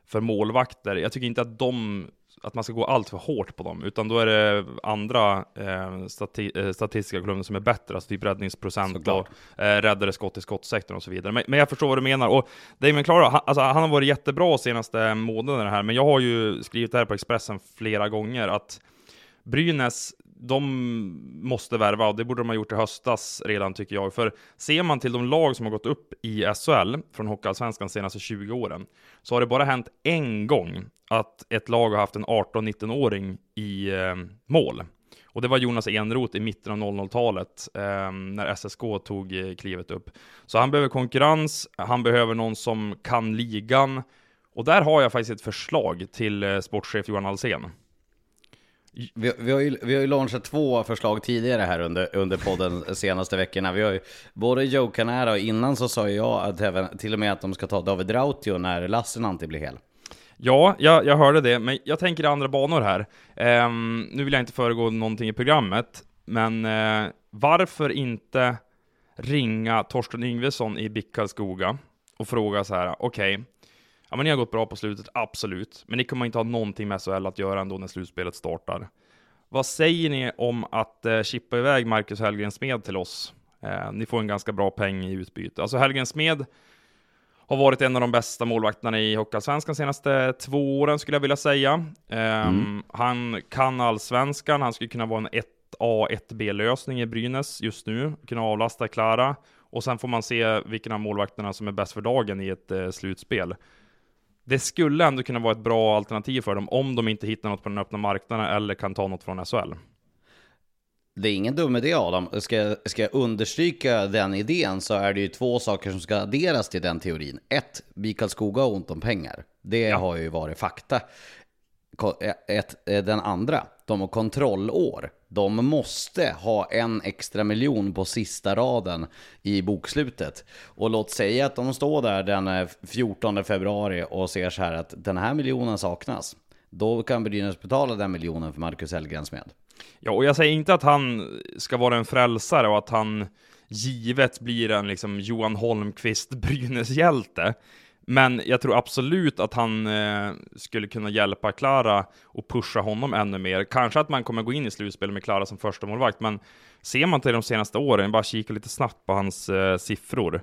för målvakter, jag tycker inte att de att man ska gå allt för hårt på dem, utan då är det andra eh, stati eh, statistiska kolumner som är bättre, alltså typ räddningsprocent Såklart. och eh, räddade skott i skottsektorn och så vidare. Men, men jag förstår vad du menar. Och Damien Clara, han, alltså, han har varit jättebra senaste månaderna här, men jag har ju skrivit det här på Expressen flera gånger, att Brynäs, de måste värva och det borde de ha gjort i höstas redan tycker jag. För ser man till de lag som har gått upp i SHL från Hockeyallsvenskan de senaste 20 åren så har det bara hänt en gång att ett lag har haft en 18-19-åring i eh, mål. Och det var Jonas Enroth i mitten av 00-talet eh, när SSK tog eh, klivet upp. Så han behöver konkurrens, han behöver någon som kan ligan. Och där har jag faktiskt ett förslag till eh, sportchef Johan Alsen. Vi, vi, har ju, vi har ju launchat två förslag tidigare här under, under podden de senaste veckorna. Vi har ju, både Joe Canara och innan så sa ju jag att även, till och med att de ska ta David Rautio när Lassinantti blir hel. Ja, jag, jag hörde det, men jag tänker i andra banor här. Um, nu vill jag inte föregå någonting i programmet, men uh, varför inte ringa Torsten Yngvesson i BIK Karlskoga och fråga så här, okej, ja men ni har gått bra på slutet, absolut, men ni kommer inte ha någonting med SHL att göra ändå när slutspelet startar. Vad säger ni om att eh, chippa iväg Marcus Hellgren Smed till oss? Eh, ni får en ganska bra peng i utbyte. Alltså Hellgren Smed har varit en av de bästa målvakterna i Hockeyallsvenskan senaste två åren skulle jag vilja säga. Um, Han kan allsvenskan, han skulle kunna vara en 1A, 1B-lösning i Brynäs just nu, kunna avlasta Klara. Och sen får man se vilken av målvakterna som är bäst för dagen i ett eh, slutspel. Det skulle ändå kunna vara ett bra alternativ för dem om de inte hittar något på den öppna marknaden eller kan ta något från SHL. Det är ingen dum idé Adam. Ska, jag- ska jag understryka den idén så är det ju två saker som ska adderas till den teorin. Ett, Mikael Skoga har ont om pengar. Det har ju varit fakta. Ett, eh, den andra, de har kontrollår. De måste ha en extra miljon på sista raden i bokslutet. Och låt säga att de står där den eh, 14 februari och ser så här att den här miljonen saknas. Då kan Brynäs betala den miljonen för Marcus Hellgrens med. Ja, och jag säger inte att han ska vara en frälsare och att han givet blir en liksom Johan Holmqvist Brynäs-hjälte. Men jag tror absolut att han eh, skulle kunna hjälpa Klara och pusha honom ännu mer. Kanske att man kommer gå in i slutspel med Klara som första målvakt, men ser man till de senaste åren, bara kika lite snabbt på hans eh, siffror.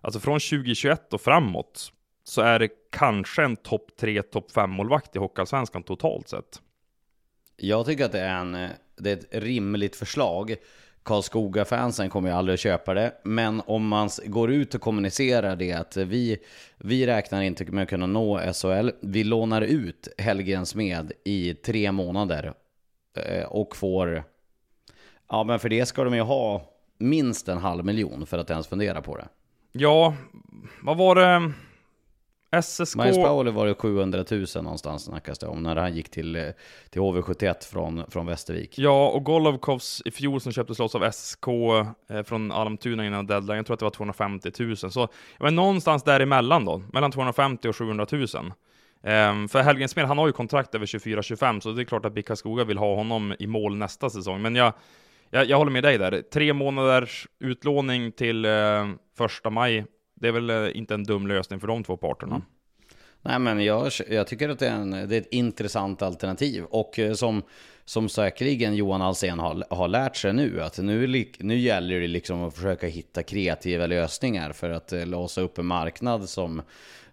Alltså från 2021 och framåt så är det kanske en topp 3, topp 5 målvakt i Hockeyallsvenskan totalt sett. Jag tycker att det är, en, eh, det är ett rimligt förslag. Karlskoga-fansen kommer ju aldrig att köpa det. Men om man går ut och kommunicerar det att vi, vi räknar inte med att kunna nå SHL. Vi lånar ut Hellgrens med i tre månader. Eh, och får... Ja, men för det ska de ju ha minst en halv miljon för att ens fundera på det. Ja, vad var det? SSK... Miles Powell var det 700 000 någonstans snackas det om när han gick till, eh, till HV71 från, från Västervik. Ja, och Golovkovs i fjol som köptes loss av SK eh, från Almtuna innan deadline, jag tror att det var 250 000. Så men någonstans däremellan då, mellan 250 och 700 000. Ehm, för Helgen Smed, han har ju kontrakt över 24-25, så det är klart att Bicka Skoga vill ha honom i mål nästa säsong. Men jag, jag, jag håller med dig där. Tre månaders utlåning till eh, första maj, det är väl eh, inte en dum lösning för de två parterna. Mm. Nej men jag, jag tycker att det är, en, det är ett intressant alternativ. Och eh, som, som säkerligen Johan Alsen har, har lärt sig nu, att nu, nu gäller det liksom att försöka hitta kreativa lösningar för att eh, låsa upp en marknad som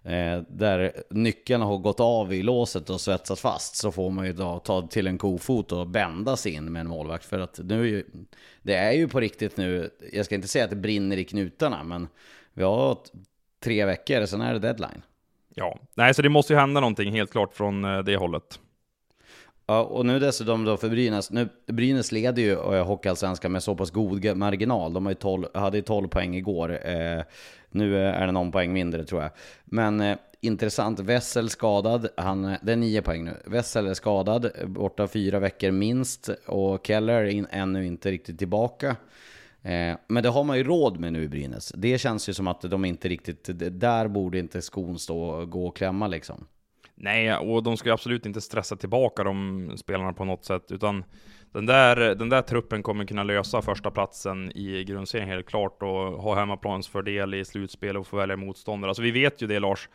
eh, där nyckeln har gått av i låset och svetsats fast så får man ju då ta till en kofot och bända sig in med en målvakt. För att nu är ju, det är ju på riktigt nu, jag ska inte säga att det brinner i knutarna, men vi har tre veckor, sen är det deadline. Ja, nej, så det måste ju hända någonting helt klart från eh, det hållet. Ja, och nu dessutom då för Brynäs. Nu, Brynäs leder ju eh, Hockeyallsvenskan med så pass god marginal. De har ju 12, hade ju 12 poäng igår. Eh, nu eh, är det någon poäng mindre tror jag. Men eh, intressant, Wessel skadad. Han, det är 9 poäng nu. Wessel är skadad, borta fyra veckor minst. Och Keller är in, ännu inte riktigt tillbaka. Eh, men det har man ju råd med nu i Brynäs. Det känns ju som att de inte riktigt, där borde inte skon stå gå och klämma liksom. Nej, och de ska ju absolut inte stressa tillbaka de spelarna på något sätt, utan den där, den där truppen kommer kunna lösa första platsen i grundserien helt klart och ha hemmaplansfördel i slutspel och få välja motståndare. Alltså vi vet ju det Lars,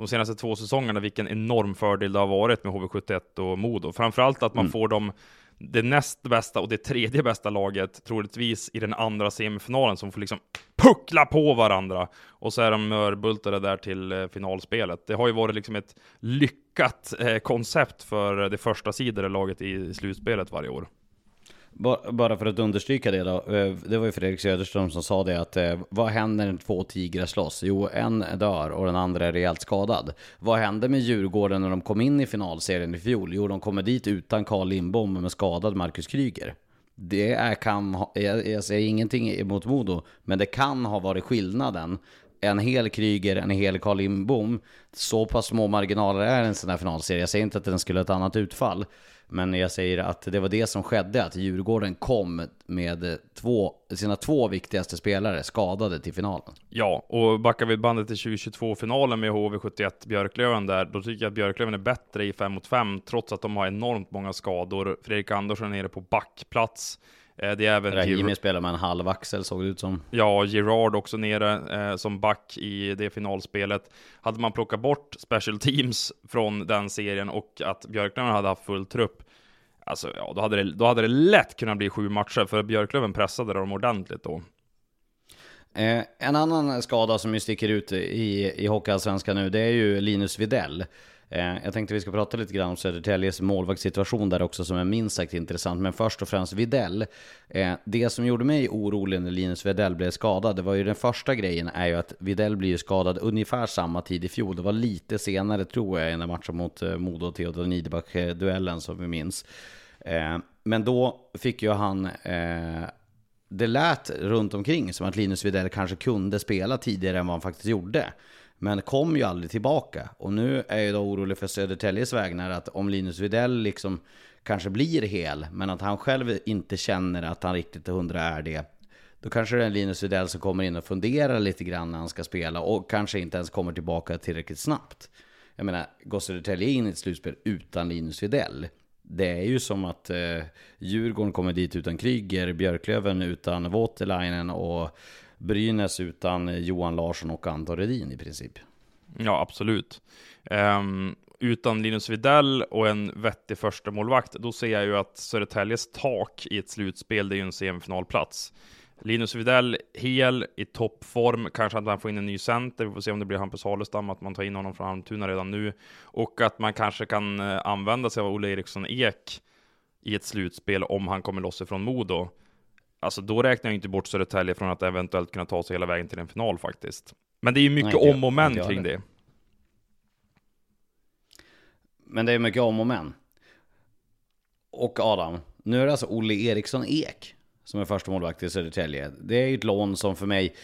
de senaste två säsongerna vilken enorm fördel det har varit med HV71 och Modo. Framförallt att man får dem det näst bästa och det tredje bästa laget troligtvis i den andra semifinalen som får liksom puckla på varandra. Och så är de mörbultade där till eh, finalspelet. Det har ju varit liksom ett lyckat eh, koncept för det första sidade laget i slutspelet varje år. Bara för att understryka det då. Eh, det var ju Fredrik Söderström som sa det att eh, vad händer när två tigrar slåss? Jo, en dör och den andra är rejält skadad. Vad hände med Djurgården när de kom in i finalserien i fjol? Jo, de kommer dit utan Carl Lindbom med skadad Marcus Kryger. Det är, kan ha, jag, jag säger ingenting emot Modo, men det kan ha varit skillnaden. En hel Kryger, en hel Carl Lindbom. Så pass små marginaler är en sån här finalserie. Jag säger inte att den skulle ha ett annat utfall. Men jag säger att det var det som skedde, att Djurgården kom med två, sina två viktigaste spelare skadade till finalen. Ja, och backar vi bandet till 2022-finalen med HV71 Björklöven där, då tycker jag att Björklöven är bättre i 5 mot 5, trots att de har enormt många skador. Fredrik Andersson är nere på backplats. Eh, Det är även Rahimi spelar med en halv axel såg det ut som. Ja, Gerard också nere eh, som back i det finalspelet. Hade man plockat bort special teams från den serien och att Björklöven hade haft full trupp, alltså ja, då hade det, då hade det lätt kunnat bli sju matcher, för Björklöven pressade dem ordentligt då. Eh, en annan skada som ju sticker ut i, i Hockeyallsvenskan nu, det är ju Linus Videll. Eh, jag tänkte vi ska prata lite grann om Södertäljes målvaktssituation där också som är minst sagt intressant. Men först och främst Videll. Eh, det som gjorde mig orolig när Linus Videll blev skadad, det var ju den första grejen är ju att Videll blir skadad ungefär samma tid i fjol. Det var lite senare tror jag i den matchen mot eh, Modo och Theodor Niederbach-duellen som vi minns. Eh, men då fick ju han eh, det lät runt omkring som att Linus Widell kanske kunde spela tidigare än vad han faktiskt gjorde. Men kom ju aldrig tillbaka. Och nu är jag då orolig för Södertäljes vägnar att om Linus Widell liksom kanske blir hel, men att han själv inte känner att han riktigt till hundra är det. Då kanske det är Linus Widell som kommer in och funderar lite grann när han ska spela och kanske inte ens kommer tillbaka tillräckligt snabbt. Jag menar, går Södertälje in i ett slutspel utan Linus Widell? det är ju som att eh, Djurgården kommer dit utan Kryger, Björklöven utan Voutilainen och Brynäs utan Johan Larsson och Anton Redin i princip. Ja, absolut. Um, utan Linus Videll och en vettig första målvakt, då ser jag ju att Södertäljes tak i ett slutspel, det är ju en semifinalplats. Linus Widell hel, i toppform, kanske att man får in en ny center, vi får se om det blir Hampus Halestam, att man tar in honom från Almtuna redan nu, och att man kanske kan eh, använda sig av Olle Eriksson Ek i ett slutspel om han kommer loss ifrån Modo. Alltså då räknar jag inte bort Södertälje från att eventuellt kunna ta sig hela vägen till en final faktiskt. Men det är ju mycket Nej, om och men kring det. Men det är mycket om och men. Och Adam, nu är det alltså Olle Eriksson Ek som är första målvakt i Södertälje. Det är ju ett lån som för mig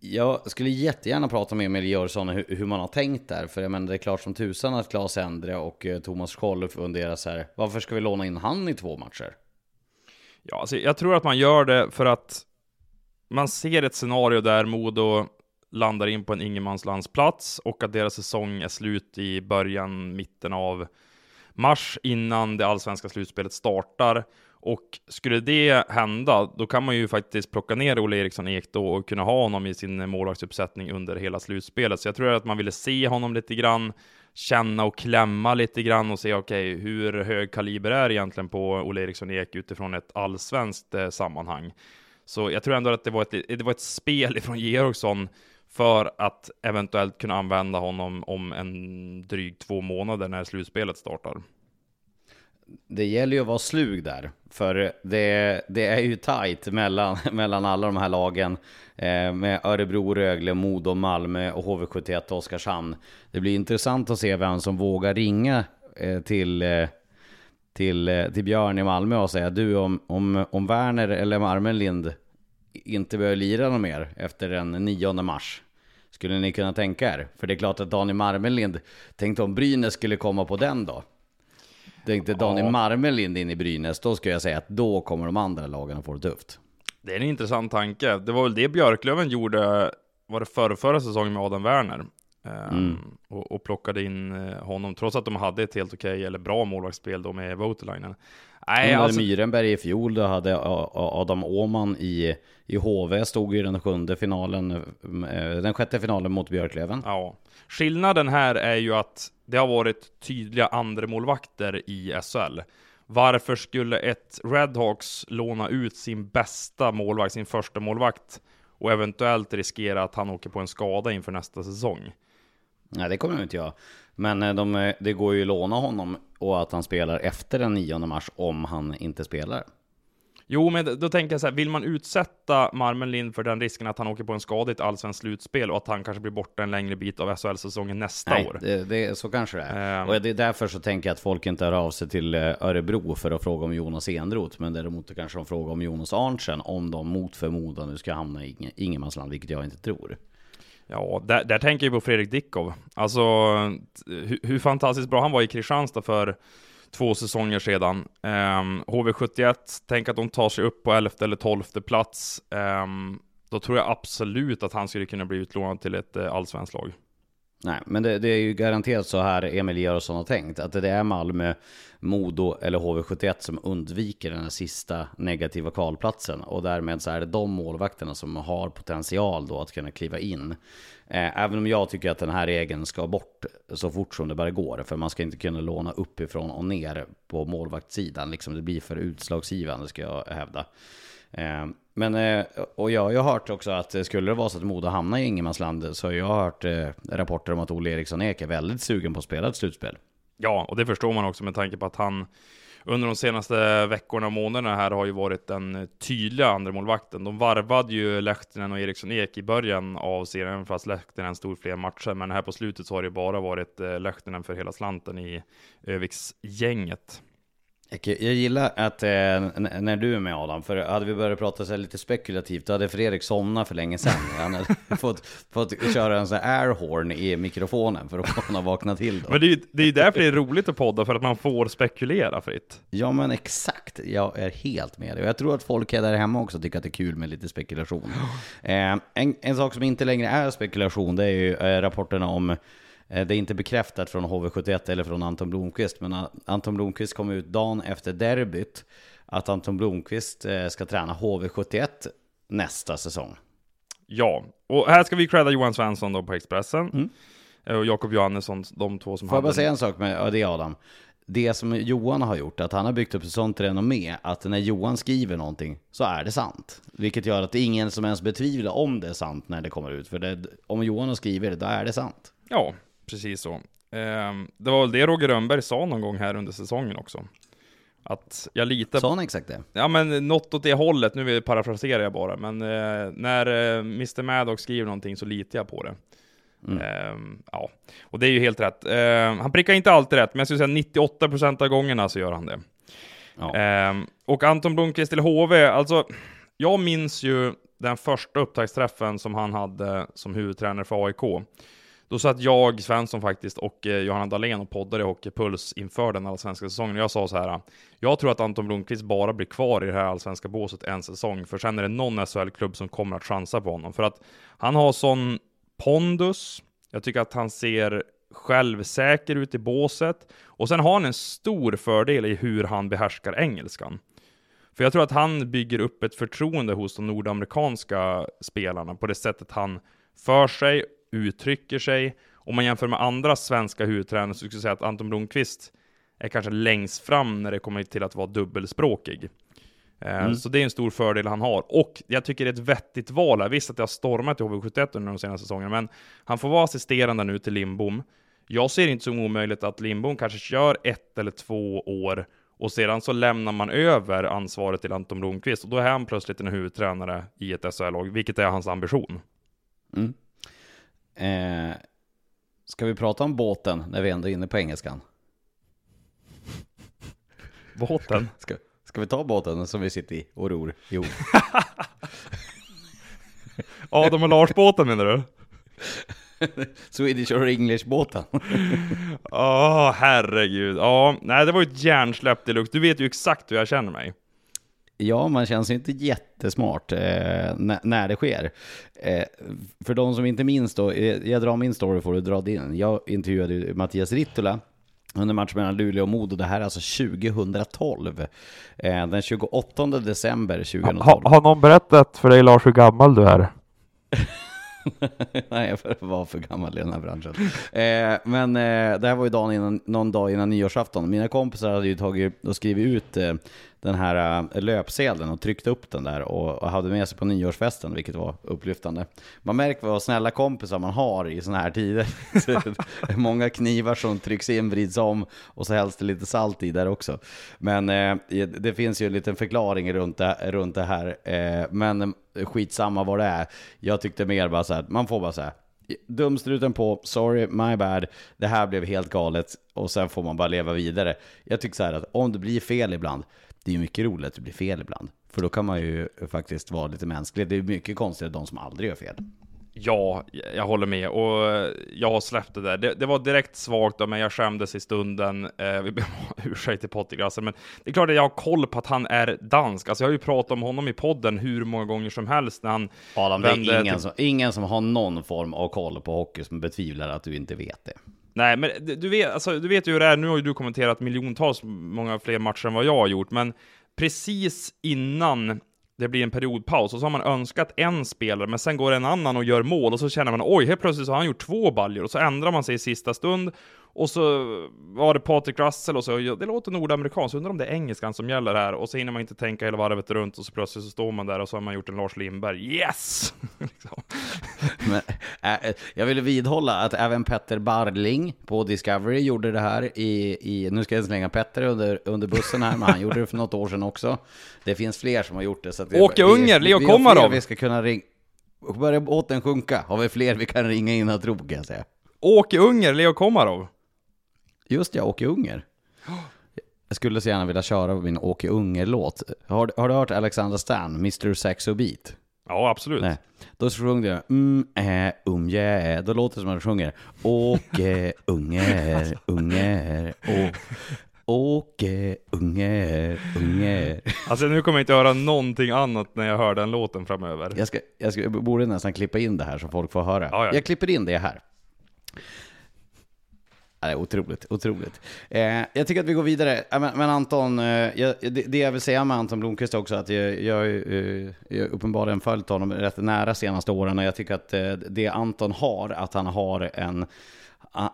jag skulle jättegärna prata med Emil Jörsson hur, hur man har tänkt där. För jag menar, det är klart som tusan att Claes Endre och eh, Thomas Scholl funderar så här. Varför ska vi låna in han i två matcher? Ja, alltså, jag tror att man gör det för att man ser ett scenario där Modo landar in på en ingenmanslandsplats och att deras säsong är slut i början, mitten av mars innan det allsvenska slutspelet startar. Och skulle det hända, då kan man ju faktiskt plocka ner Olle Eriksson Ek då och kunna ha honom i sin målvaktsuppsättning under hela slutspelet. Så jag tror att man ville se honom lite grann, känna och klämma lite grann och se okej, okay, hur hög kaliber är egentligen på Olle Eriksson Ek utifrån ett allsvenskt eh, sammanhang. Så jag tror ändå att det var ett, det var ett spel ifrån Georgsson för att eventuellt kunna använda honom om en dryg två månader när slutspelet startar det gäller ju att vara slug där. För det, det är ju tajt mellan, mellan alla de här lagen. Eh, med Örebro, Rögle, Modo, Malmö och HV71 Oskarshamn. Det blir intressant att se vem som vågar ringa eh, till, eh, till, till Björn i Malmö och säga du om, om, om Werner eller Marmenlind inte behöver lira något mer efter den 9 mars. Skulle ni kunna tänka er? För det är klart att Daniel Marmelind tänkte om Brynäs skulle komma på den då. Tänkte Daniel ja. Marmelind in i Brynäs, då skulle jag säga att då kommer de andra lagen att få det tufft. Det är en intressant tanke. Det var väl det Björklöven gjorde, var det förra, förra säsongen med Adam Werner. Ehm, mm. och, och, plockade in eh, honom, trots att de hade ett helt okej, eller bra målvaktsspel då med Voutilainen. Nej, alltså... Myrenberg i fjol, då hade Adam Åman i, i HV, stod i den sjunde finalen, eh, den sjätte finalen mot Björklöven. Ja. Skillnaden här är ju att det har varit tydliga andremålvakter i SHL. Varför skulle ett Redhawks låna ut sin bästa målvakt, sin första målvakt och eventuellt riskera att han åker på en skada inför nästa säsong? Nej, det kommer de inte göra. Men eh, de, eh, det går ju att låna honom och att han spelar efter den 9 mars om han inte spelar. Jo, men då tänker jag så här, vill man utsätta Marmenlind för den risken att han åker på en skada i ett allsvenskt slutspel och att han kanske blir borta en längre bit av SHL-säsongen nästa Nej, år? Det, det, så kanske det är. Um, och det är därför så tänker jag att folk inte hör av sig till eh, Örebro för att fråga om Jonas Enroth, men däremot kanske de frågar om Jonas Arntzen om de mot förmodan nu ska hamna i ingenmansland, vilket jag inte tror. Ja, där, där tänker jag på Fredrik Dickov. Alltså, hur, hur fantastiskt bra han var i Kristianstad för två säsonger sedan. Ehm, um, HV71, tänk att de tar sig upp på 11 eller 12 plats. Um, då tror jag absolut att han skulle kunna bli utlånad till ett uh, allsvenskt lag. Nej, men det, det, är ju garanterat så här Emil Göransson har tänkt. Att det är Malmö, Modo eller HV71 som undviker den här sista negativa kvalplatsen. Och därmed så är det de målvakterna som har potential då att kunna kliva in. Eh, även om jag tycker att den här regeln ska bort så fort som det bara går. För man ska inte kunna låna uppifrån och ner på målvaktssidan. Liksom det blir för utslagsgivande ska jag hävda. Eh, men, eh, och jag har ju hört också att eh, skulle det vara så att Modo hamnar i ingenmansland så har jag hört rapporter om att Olle Eriksson Ek är väldigt sugen på att spela ett slutspel. Ja, och det förstår man också med tanke på att han under de senaste veckorna och månaderna här har ju varit den tydliga andremålvakten. De varvade ju Lehtinen och Eriksson Ek i början av serien, fast Lehtinen stod fler matcher. Men här på slutet så har det bara varit Lehtinen för hela slanten i Öviksgänget. Jag gillar att eh, när du är med Adam, för hade vi börjat prata så lite spekulativt, då hade Fredrik somnat för länge sedan. Han hade fått, fått köra en sån här airhorn i mikrofonen för att kunna vakna till. Då. Men det är ju det är därför det är roligt att podda, för att man får spekulera fritt. Ja men exakt, jag är helt med dig. Jag tror att folk är där hemma också tycker att det är kul med lite spekulation. Eh, en, en sak som inte längre är spekulation, det är ju eh, rapporterna om det är inte bekräftat från HV71 eller från Anton Blomqvist, men Anton Blomqvist kom ut dagen efter derbyt att Anton Blomqvist eh, ska träna HV71 nästa säsong. Ja, och här ska vi credda Johan Svensson då på Expressen. Mm. Eh, och Jakob Johannesson, de två som Får jag bara säga en sak med det Adam? Det som Johan har gjort, att han har byggt upp ett sånt renommé, att när Johan skriver någonting så är det sant. Vilket gör att det är ingen som ens betvivlar om det är sant när det kommer ut. För det, om Johan har skrivit det, då är det sant. Ja, Precis så. Ehm, det var väl det Roger Rönnberg sa någon gång här under säsongen också. Att jag litar... Sa han exakt det? Ja men något åt det hållet, nu parafraserar jag bara, men eh, när eh, Mr Maddox skriver någonting så litar jag på det. Mm. Eh, ja, och det är ju helt rätt. Eh, han prickar inte alltid rätt, men jag skulle säga 98% av gångerna så gör han det. Ja. Ehm, och Anton Blomqvist till HV, alltså, jag minns ju den första upptaktsträffen som han hade som huvudtränare för AIK. Då satt jag, Svensson faktiskt, och eh, Johanna Dahlén och poddade i Hockeypuls inför den allsvenska säsongen. Och jag sa så här, jag tror att Anton Blomqvist bara blir kvar i det här allsvenska båset en säsong, för sen är det någon SHL-klubb som kommer att chansa på honom. För att han har sån pondus, jag tycker att han ser självsäker ut i båset, och sen har han en stor fördel i hur han behärskar engelskan. För jag tror att han bygger upp ett förtroende hos de nordamerikanska spelarna på det sättet han för sig uttrycker sig. Om man jämför med andra svenska huvudtränare så skulle jag säga att Anton Blomqvist är kanske längst fram när det kommer till att vara dubbelspråkig. Eh, mm. Så det är en stor fördel han har. Och jag tycker det är ett vettigt val här. Visst att det har stormat i HV71 under de senaste säsongerna, men han får vara assisterande nu till Lindbom. Jag ser inte som omöjligt att Lindbom kanske kör ett eller två år och sedan så lämnar man över ansvaret till Anton Blomqvist och då är han plötsligt en huvudtränare i ett SHL-lag, vilket är hans ambition. Mm. Eh, ska vi prata om båten när vi ändå är inne på engelskan? Båten? Ska, ska vi ta båten som vi sitter i och ror? Jo. Adam och Lars-båten menar du? Swedish or English-båten. Ja, oh, herregud. Ja, nej det var ju ett hjärnsläpp deluxe. Du vet ju exakt hur jag känner mig. Ja, man känns ju inte jättesmart eh, när det sker. Eh, för de som inte minns då, eh, jag drar min story får du dra din. Jag intervjuade Mattias Rittula under matchen mellan Luleå och Modo. Det här är alltså 2012. Eh, den 28 december 2012. Ha, har någon berättat för dig Lars hur gammal du är? Nej, jag var för gammal i den här branschen. Eh, men eh, det här var ju dagen innan, någon dag innan nyårsafton. Mina kompisar hade ju tagit och skrivit ut eh, den här äh, löpsedeln och tryckte upp den där och, och hade med sig på nyårsfesten, vilket var upplyftande. Man märker vad snälla kompisar man har i sådana här tider. Många knivar som trycks in, vrids om och så helst det lite salt i där också. Men eh, det finns ju en liten förklaring runt det, runt det här. Eh, men skitsamma vad det är. Jag tyckte mer bara så här, man får bara säga dumstruten på, sorry, my bad, det här blev helt galet och sen får man bara leva vidare. Jag tycker så här att om det blir fel ibland, det är mycket roligt att det blir fel ibland. För då kan man ju faktiskt vara lite mänsklig. Det är mycket konstigare de som aldrig gör fel. Ja, jag håller med och jag har släppt det där. Det, det var direkt svagt av mig, jag skämdes i stunden. Eh, vi ber om ursäkt till Pottigrassen, men det är klart att jag har koll på att han är dansk. Alltså jag har ju pratat om honom i podden hur många gånger som helst när han Adam, det är ingen, till... som, ingen som har någon form av koll på hockey som betvivlar att du inte vet det. Nej, men du vet, alltså, du vet ju hur det är. Nu har ju du kommenterat miljontals många fler matcher än vad jag har gjort, men precis innan det blir en periodpaus och så har man önskat en spelare, men sen går en annan och gör mål och så känner man oj, helt plötsligt så har han gjort två baljor och så ändrar man sig i sista stund och så var det Patrik Russell och så, det låter nordamerikanskt, undrar om det är engelskan som gäller här och så hinner man inte tänka hela varvet runt och så plötsligt så står man där och så har man gjort en Lars Lindberg, yes! liksom. Men, äh, jag vill vidhålla att även Petter Barling på Discovery gjorde det här i, i nu ska jag slänga Petter under, under bussen här, men han gjorde det för något år sedan också. Det finns fler som har gjort det. Så att vi- Åke Unger, Leo Komarov. Vi ska kunna ringa. Börjar båten sjunka har vi fler vi kan ringa in och tro kan jag säga. Åke Unger, Leo Komarov. Just ja, Åke Unger. Jag skulle så gärna vilja köra min Åke Unger-låt. Har, har du hört Alexander Stan, Mr Saxo Beat? Ja, absolut. Nej. Då sjöng jag mm, äh, um, yeah. Då låter det som att han sjunger Åke Unger, Unger, å, Åke Unger, Unger. Alltså nu kommer jag inte höra någonting annat när jag hör den låten framöver. Jag, ska, jag, ska, jag borde nästan klippa in det här så folk får höra. Ja, ja. Jag klipper in det här. Det är otroligt, otroligt. Eh, jag tycker att vi går vidare. Men, men Anton, eh, jag, det, det jag vill säga med Anton Blomqvist också, att jag, jag, eh, jag har uppenbarligen följt honom rätt nära senaste åren och jag tycker att eh, det Anton har, att han har en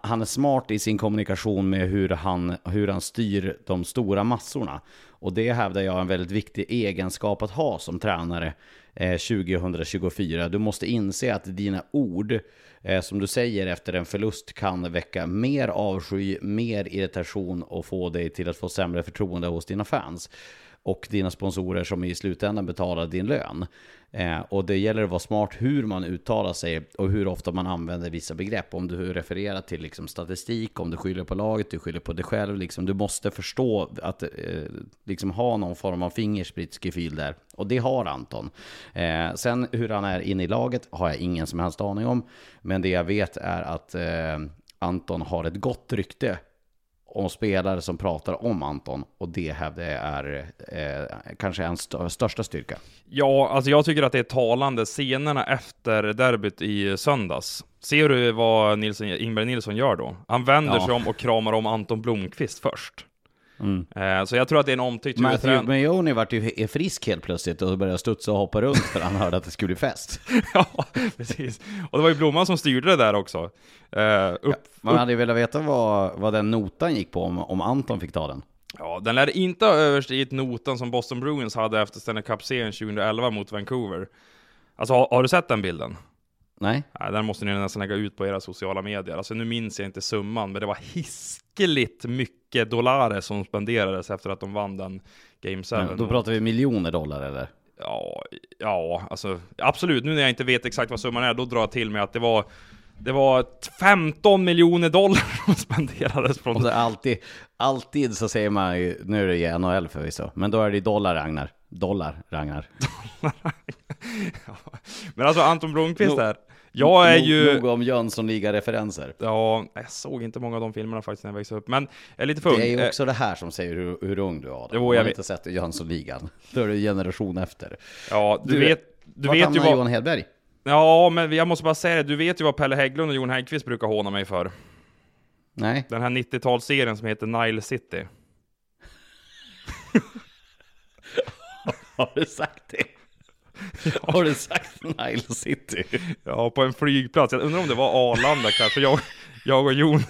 han är smart i sin kommunikation med hur han, hur han styr de stora massorna. Och det hävdar jag är en väldigt viktig egenskap att ha som tränare eh, 2024. Du måste inse att dina ord, eh, som du säger efter en förlust, kan väcka mer avsky, mer irritation och få dig till att få sämre förtroende hos dina fans och dina sponsorer som i slutändan betalar din lön. Eh, och det gäller att vara smart hur man uttalar sig och hur ofta man använder vissa begrepp. Om du refererar till liksom, statistik, om du skyller på laget, du skyller på dig själv. Liksom, du måste förstå att eh, liksom ha någon form av fingersprittsgefühl där. Och det har Anton. Eh, sen hur han är inne i laget har jag ingen som helst aning om. Men det jag vet är att eh, Anton har ett gott rykte om spelare som pratar om Anton och det hävdar jag är eh, kanske hans st- största styrka. Ja, alltså jag tycker att det är talande scenerna efter derbyt i söndags. Ser du vad Nilsson, Ingvar Nilsson gör då? Han vänder Ja. sig om och kramar om Anton Blomqvist först. Eh, så jag tror att det är en omtyckt Matthew huvudtränare. Mahoney vart ju frisk helt plötsligt och började studsa och hoppa runt för han hörde att det skulle bli fest. ja, precis. Och det var ju Blomman som styrde det där också. Eh, upp, Man hade ju velat veta vad, vad den notan gick på om, om Anton fick ta den. Ja, den lär inte ha överstigit notan som Boston Bruins hade efter Stanley Cup-serien 2011 mot Vancouver. Alltså, har, har du sett den bilden? Nej? Nej, den måste ni nästan lägga ut på era sociala medier. Alltså nu minns jag inte summan, men det var hiskeligt mycket dollar som spenderades efter att de vann den Game 7. Men Då pratar vi miljoner dollar eller? Ja, ja, alltså absolut. Nu när jag inte vet exakt vad summan är, då drar jag till med att det var det var 15 miljoner dollar som spenderades från... Och så alltid, alltid så säger man ju, nu är det ju NHL förvisso, men då är det dollar Ragnar. Dollar Ragnar. Men alltså Anton Blomqvist där. Jag är ju... Nog om Jönssonliga-referenser. Ja, jag såg inte många av de filmerna faktiskt när jag växte upp. Men jag är lite för ung. Det är ju Eh, också det här som säger hur, hur ung du är. Jo, jag man vet. inte sett Jönssonligan. Då är du generation efter. Ja, du, Du, vet... Du Vart vet ju vad... Johan Hedberg? Ja, men jag måste bara säga det. Du vet ju vad Pelle Hägglund och Jon Häggkvist brukar håna mig för. Nej. Den här 90-talsserien som heter Nile City. Har du sagt det? Har du sagt Nile City? Ja, på en flygplats. Jag undrar om det var Arlanda kanske. Jag, jag och Jon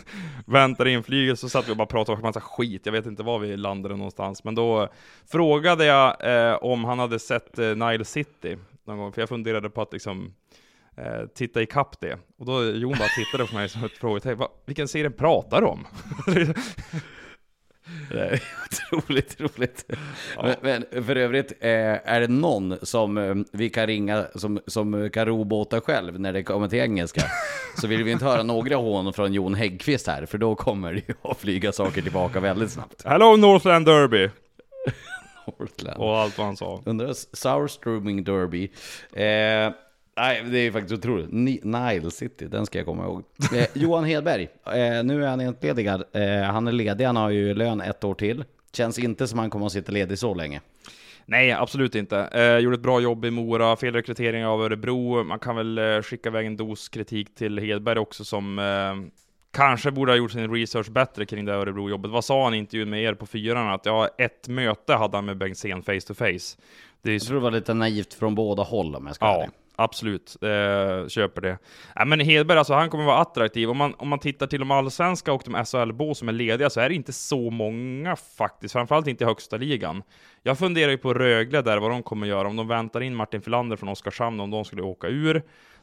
väntade in flyget, så satt vi och bara pratade om massa skit. Jag vet inte var vi landade någonstans. Men då frågade jag eh, om han hade sett eh, Nile City någon gång. För jag funderade på att liksom eh, titta i kapp det. Och då Jon bara tittade på mig som ett frågetecken. "Va, Vilken serie pratar du om? Det är otroligt roligt. Men, men för övrigt, eh, är det någon som eh, vi kan ringa som, som kan ro båtar själv när det kommer till engelska så vill vi inte höra några hån från Jon Häggkvist här för då kommer det ju att flyga saker tillbaka väldigt snabbt. Hello Northland Derby! Portland. Och allt vad han sa. Undrar Sourstroming Derby. Eh, nej, det är faktiskt otroligt. Ni- Nile City, den ska jag komma ihåg. Eh, Johan Hedberg, eh, nu är han entledigad. Eh, han är ledig, han har ju lön ett år till. Känns inte som han kommer att sitta ledig så länge. Nej, absolut inte. Eh, gjorde ett bra jobb i Mora, fel rekrytering av Örebro. Man kan väl eh, skicka iväg en dos kritik till Hedberg också som eh, kanske borde ha gjort sin research bättre kring det Örebro-jobbet. Vad sa han i intervjun med er på fyran? Att ja, ett möte hade han med Bengtzén face to face. Det är Jag tror det var lite naivt från båda håll om jag ska Ja absolut. Eh, köper det. Äh, men Hedberg, alltså, han kommer vara attraktiv. Om man, om man tittar till de allsvenska och de SHL-bo som är lediga så är det inte så många faktiskt. Framförallt inte i högsta ligan. Jag funderar ju på Rögle där, vad de kommer göra. Om de väntar in Martin Filander från Oskarshamn, om de skulle åka ur.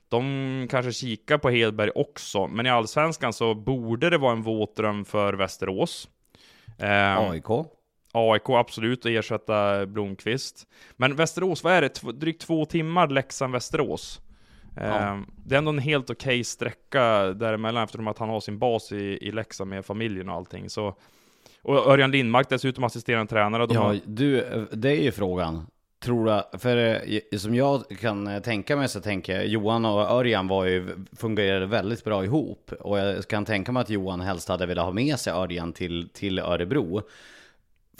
De kanske kikar på Hedberg också, men i allsvenskan så borde det vara en våt dröm för Västerås. Eh, AIK. AIK absolut och ersätta Blomqvist. Men Västerås, vad är det? Tv drygt två timmar Leksand-Västerås. Eh, det är ändå en helt okej sträcka däremellan eftersom att han har sin bas i, i Leksand med familjen och allting. Så, och Örjan Lindmark dessutom assisterande tränare. De Ja, har, du, det är ju frågan. Tror du, för eh, som jag kan eh, tänka mig så tänker jag, Johan och Örjan var ju, fungerade väldigt bra ihop. Och jag kan tänka mig att Johan helst hade velat ha med sig Örjan till, till Örebro.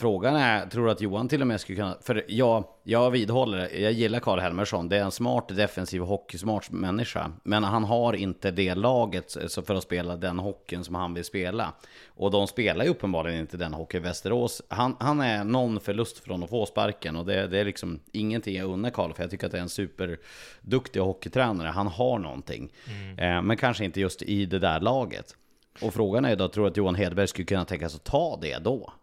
Frågan är, tror du att Johan till och med skulle kunna, för jag, jag vidhåller, jag gillar Karl Helmersson, det är en smart defensiv hockeysmart människa. Men han har inte det laget för att spela den hockeyn som han vill spela. Och de spelar ju uppenbarligen inte den hockey i Västerås. Han, han är någon förlust från att få sparken och det, det är liksom ingenting jag unnar Karl, för jag tycker att det är en superduktig hockeytränare. Han har någonting. Eh, men kanske inte just i det där laget. Och frågan är då, tror du att Johan Hedberg skulle kunna tänka sig att ta det då?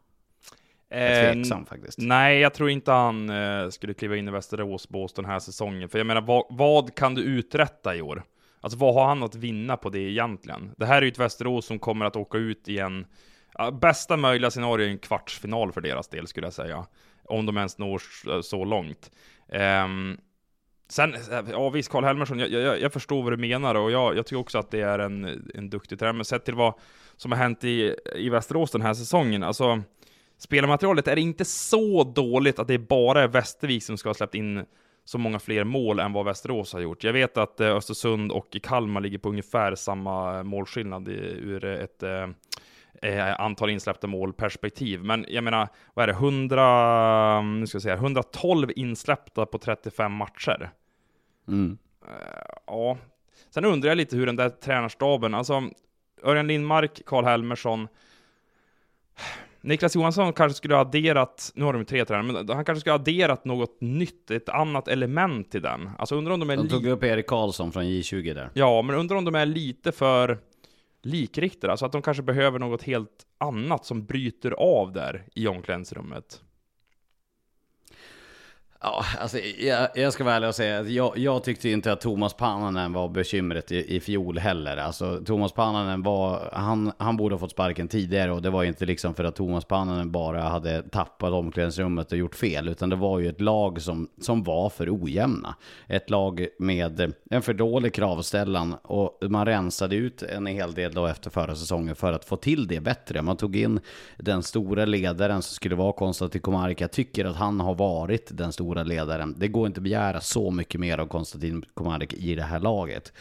Jag är Eh, tveksam faktiskt. Nej, jag tror inte han eh, skulle kliva in i Västerås bås den här säsongen. För jag menar, vad, vad kan du uträtta i år? Alltså vad har han att vinna på det egentligen? Det här är ju ett Västerås som kommer att åka ut i en... Ja, bästa möjliga scenario är en kvartsfinal för deras del skulle jag säga. Om de ens når s- så långt. Ehm, sen, ja visst, Karl Helmersson, jag, jag, jag förstår vad du menar och jag, jag tycker också att det är en, en duktig tränare. Men sett till vad som har hänt i, i Västerås den här säsongen, alltså Spelarmaterialet är inte så dåligt att det bara är Västervik som ska ha släppt in så många fler mål än vad Västerås har gjort. Jag vet att eh, Östersund och Kalmar ligger på ungefär samma målskillnad ur ett eh, eh, antal insläppta mål perspektiv. Men jag menar, vad är det, 100, nu ska jag säga, 112 insläppta på 35 matcher. Mm. Ja, sen undrar jag lite hur den där tränarstaben, alltså Örjan Lindmark, Karl Helmersson, Niklas Johansson kanske skulle ha adderat, nu har de tre tränare, men han kanske skulle ha adderat något nytt, ett annat element till den. Alltså undrar om de är De tog upp Erik Karlsson från J20 där. Ja, men undrar om de är lite för likriktade, alltså att de kanske behöver något helt annat som bryter av där i omklädningsrummet. Ja, alltså, jag, jag ska vara ärlig och säga att jag, jag tyckte inte att Thomas Pannanen var bekymret i, i fjol heller. Alltså, Thomas Pannanen var, han, han borde ha fått sparken tidigare och det var inte liksom för att Thomas Pannanen bara hade tappat omklädningsrummet och gjort fel, utan det var ju ett lag som, som var för ojämna. Ett lag med en för dålig kravställan och man rensade ut en hel del då efter förra säsongen för att få till det bättre. Man tog in den stora ledaren som skulle vara Konstantin Komarek. Jag tycker att han har varit den stora ledaren. Det går inte att begära så mycket mer av Konstantin Komarek i det här laget.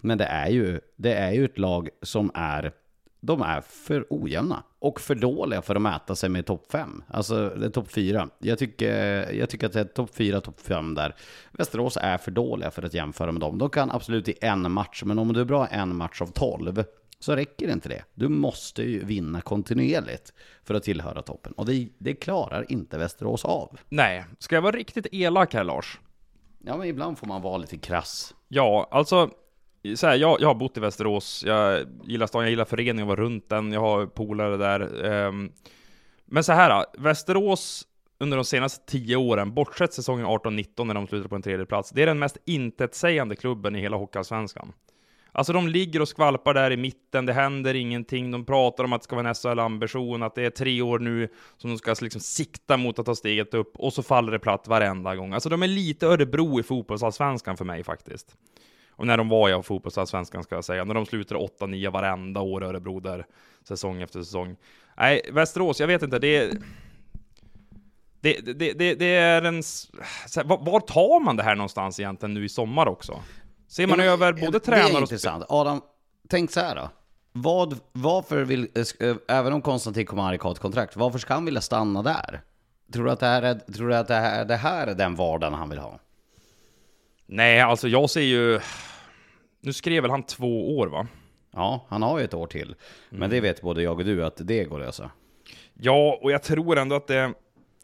Men det är ju, det är ju ett lag som är de är för ojämna och för dåliga för att mäta sig med topp 5. Alltså det är topp 4. Jag tycker, jag tycker att det är topp 4, topp 5 där. Västerås är för dåliga för att jämföra med dem. De kan absolut i en match, men om du är bra en match av 12 så räcker inte det. Du måste ju vinna kontinuerligt för att tillhöra toppen. Och det, det klarar inte Västerås av. Nej, ska jag vara riktigt elak här Lars? Ja, men ibland får man vara lite krass. Ja, alltså, så här, jag, jag har bott i Västerås, jag gillar stan, jag gillar föreningen, jag var runt den, jag har polare där. ehm. men så här, Västerås under de senaste tio åren, bortsett säsongen 18-19 när de slutade på en tredje plats, det är den mest intetsägande klubben i hela Hockeyallsvenskan. Alltså de ligger och skvalpar där i mitten, det händer ingenting, de pratar om att det ska vara en SHL-ambition, att det är tre år nu som de ska liksom sikta mot att ta steget upp, och så faller det platt varenda gång. Alltså de är lite Örebro i fotbollsallsvenskan för mig faktiskt. Och när de var i fotbollsallsvenskan ska jag säga, när de slutade 8-9 varenda år i Örebro där, säsong efter säsong. Nej, Västerås, jag vet inte, det är... Det, det, det, det är en... var tar man det här någonstans egentligen nu i sommar också? Ser man Ja, över både Det är tränare och... spe- intressant. Adam, tänk så här då. Vad, varför vill, eh, även om Konstantin Komarek har ett kontrakt, varför ska han vilja stanna där? Tror du att det här är, tror du att det här, det här är den vardagen han vill ha? Nej, alltså jag ser ju... Nu skrev väl han två år va? Ja, han har ju ett år till. Men det vet både jag och du att det går att lösa. Ja, och jag tror ändå att det...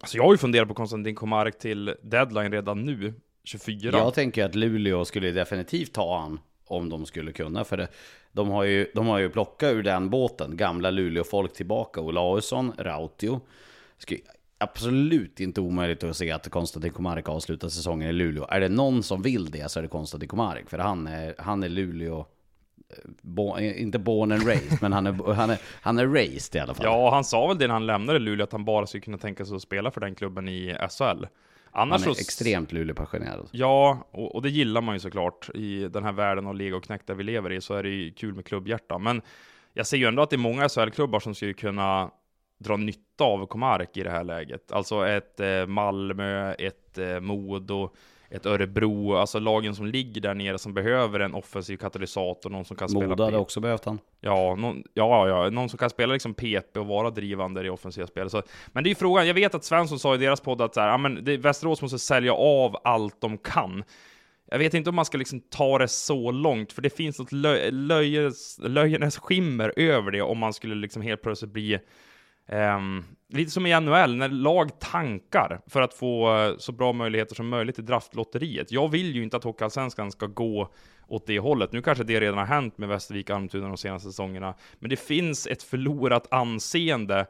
Alltså jag har ju funderat på Konstantin Komarek till deadline redan nu, 24. Jag tänker att Luleå skulle definitivt ta han om de skulle kunna. För det, de, har ju, de har ju plockat ur den båten gamla Luleå-folk tillbaka. Olausson, Rautio. Skulle absolut inte omöjligt att se att Konstantin Komarek avslutar säsongen i Luleå. Är det någon som vill det så är det Konstantin Komarek. För han är, han är Luleå... eh, Bo, inte born and raised, men han är, han, är, han är raised i alla fall. Ja, han sa väl det när han lämnade Luleå, att han bara skulle kunna tänka sig att spela för den klubben i SHL. Han Annars är så... extremt Luleå-passionerad. Ja, och, och det gillar man ju såklart i den här världen av lega och knäck där vi lever i, så är det ju kul med klubbhjärta. Men jag ser ju ändå att det är många SHL-klubbar som skulle kunna dra nytta av Komarek i det här läget. Alltså ett eh, Malmö, ett eh, Modo, ett Örebro, alltså lagen som ligger där nere som behöver en offensiv katalysator, någon som kan spela Modo hade också behövt han. Ja, någon, ja, ja, någon som kan spela liksom PP och vara drivande i offensiva spel. Så, men det är ju frågan, jag vet att Svensson sa i deras podd att så här, ja, men det, Västerås måste sälja av allt de kan. Jag vet inte om man ska liksom ta det så långt, för det finns något lö, löjes, löjenes skimmer över det om man skulle liksom helt plötsligt bli Um, lite som i NHL, när lag tankar för att få eh, så bra möjligheter som möjligt i draftlotteriet. Jag vill ju inte att Hockeyallsvenskan ska gå åt det hållet. Nu kanske det redan har hänt med Västervik och Almtuna de senaste säsongerna, men det finns ett förlorat anseende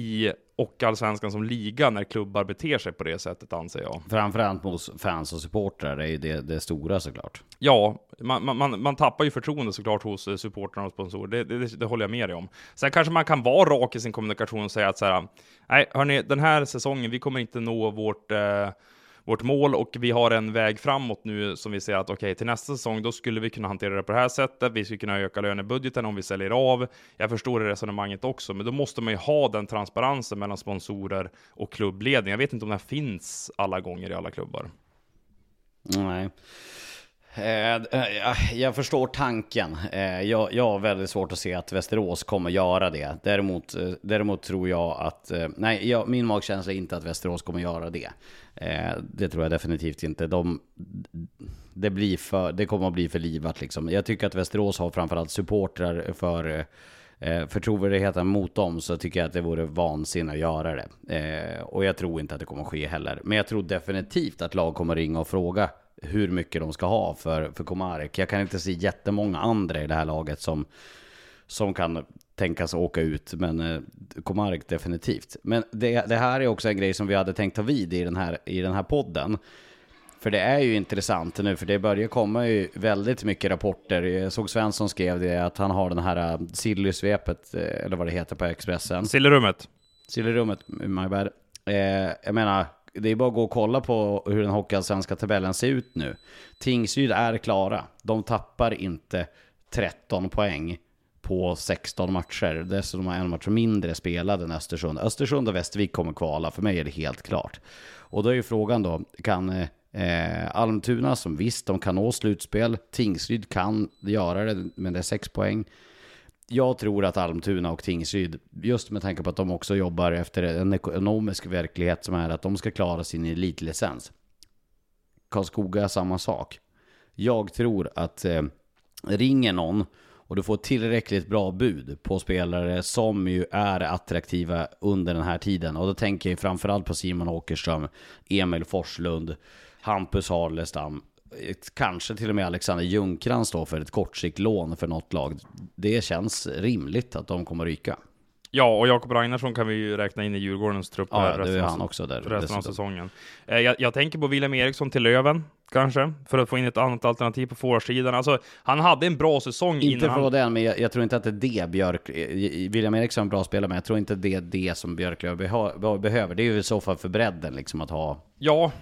i Hockeyallsvenskan som liga när klubbar beter sig på det sättet, anser jag. Framförallt mot fans och supportrar är ju det, det stora såklart. Ja, man, man- man, tappar ju förtroende såklart hos eh, supportrarna och sponsorer. Det, det, det håller jag med dig om. Sen kanske man kan vara rak i sin kommunikation och säga att så här, nej, hörni, den här säsongen, vi kommer inte nå vårt, eh, vårt mål och vi har en väg framåt nu som vi ser att okej, till nästa säsong, då skulle vi kunna hantera det på det här sättet. Vi skulle kunna öka lönebudgeten om vi säljer av. Jag förstår det resonemanget också, men då måste man ju ha den transparensen mellan sponsorer och klubbledning. Jag vet inte om den finns alla gånger i alla klubbar. Nej. Eh, eh, jag förstår tanken. Eh, jag, jag har väldigt svårt att se att Västerås kommer göra det. Däremot, däremot tror jag att... Nej, jag, min magkänsla är inte att Västerås kommer göra det. Eh, Det tror jag definitivt inte. De, det, blir för, det kommer att bli för livat liksom. Jag tycker att Västerås har framförallt supportrar för... Eh, för trovärdigheten mot dem så tycker jag att det vore vansinne att göra det. Eh, och jag tror inte att det kommer att ske heller. Men jag tror definitivt att lag kommer ringa och fråga hur mycket de ska ha för, för Komarek. Jag kan inte se jättemånga andra i det här laget som, som kan tänkas åka ut. Men eh, Komarek definitivt. Men det, det här är också en grej som vi hade tänkt ta vid i den här, i den här podden. För det är ju intressant nu, för det börjar komma ju väldigt mycket rapporter. Jag såg Svensson skrev det, att han har den här uh, Silly-svepet, eh, eller vad det heter på Expressen. Sillerummet. Silly-rummet, my bad. Eh, jag menar, det är bara att gå och kolla på hur den hockeyallsvenska tabellen ser ut nu. Tingsryd är klara. De tappar inte 13 poäng på 16 matcher. Dessutom har en match mindre spelad än Östersund. Östersund och Västervik kommer kvala, för mig är det helt klart. Och då är ju frågan då, kan eh, Almtuna, som visst, de kan nå slutspel. Tingsryd kan göra det, men det är 6 poäng. Jag tror att Almtuna och Tingsryd, just med tanke på att de också jobbar efter en ekonomisk verklighet som är att de ska klara sin elitlicens. Karlskoga samma sak. Jag tror att eh, ringer någon och du får tillräckligt bra bud på spelare som ju är attraktiva under den här tiden. Och då tänker jag framförallt på Simon Åkerström, Emil Forslund, Hampus Harlestam, kanske till och med Alexander Ljungcrantz då för ett kortsiktigt lån för något lag. Det känns rimligt att de kommer ryka. Ja, och Jakob Ragnarsson kan vi ju räkna in i Djurgårdens trupp Ja, här resten han också där. resten av säsongen. Eh, jag, jag tänker på William Eriksson till Löven, kanske, för att få in ett annat alternativ på forwardsidan. Alltså, han hade en bra säsong Inte innan för han... att vara den, men jag, jag tror inte att det är det Björk... William Eriksson är en bra spelare, men jag tror inte det är det som Björklöv behöver. Det är ju i så fall för bredden liksom att ha... Ja,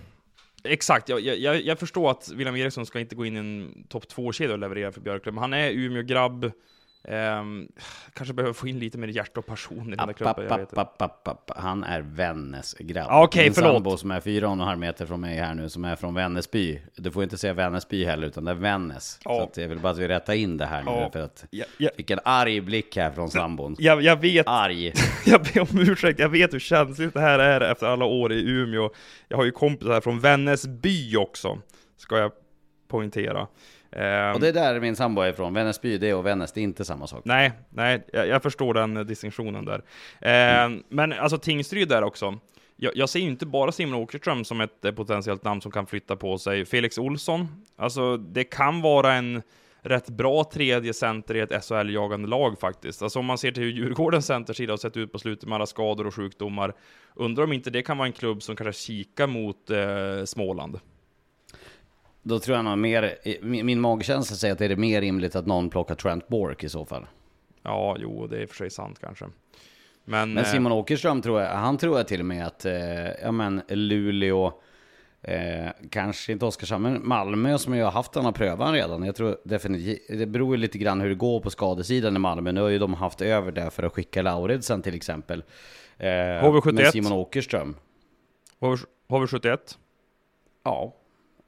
exakt. Jag, jag, jag förstår att William Eriksson ska inte gå in i en topp 2-kedja och leverera för Björklöv, men han är Umeå-grabb. Ehm, kanske behöver få in lite mer hjärta och passion i den där klubben. Jag. Han är Vännäs grabb. Ja, okej, Min förlåt. sambo som är fyra och en halv meter från mig här nu, som är från Vännäsby. Du får inte säga Vännäsby heller, utan det är Vännäs. Ja. Så att jag vill bara att vi rättar in det här nu, Ja. för att... Ja, ja. Fick en arg blick här från sambon. Jag, jag vet Arg. Jag ber om ursäkt, jag vet hur känsligt det här är efter alla år i Umeå. Jag har ju kompisar här från Vännäsby också, ska jag poängtera. Eh, Och det är där min sambo är ifrån. Vännäsby, det och Vännäs, det är inte samma sak. Nej, nej, jag, jag förstår den eh, distinktionen där. Eh, Men alltså Tingsryd där också. Jag, jag ser ju inte bara Simon Åkerström som ett eh, potentiellt namn som kan flytta på sig. Felix Olsson, alltså det kan vara en rätt bra tredje center i ett SHL-jagande lag faktiskt. Alltså om man ser till hur Djurgårdens centersida har sett ut på slutet med alla skador och sjukdomar. Undrar om inte det kan vara en klubb som kanske kikar mot eh, Småland. Då tror jag nog mer, min, magkänsla säger att det är mer rimligt att någon plockar Trent Bork i så fall. Ja, jo, det är i och för sig sant kanske. Men, Men eh, Simon Åkerström tror jag, han tror jag till och med att, eh, ja men Luleå, eh, kanske inte Oskarshamn, men Malmö som jag har haft den har prövat redan. Jag tror definitivt, det beror ju lite grann hur det går på skadesidan i Malmö. Nu har ju de haft över det för att skicka Lauridsen till exempel. Eh, HV71. Men Simon Åkerström, HV- HV71? ja.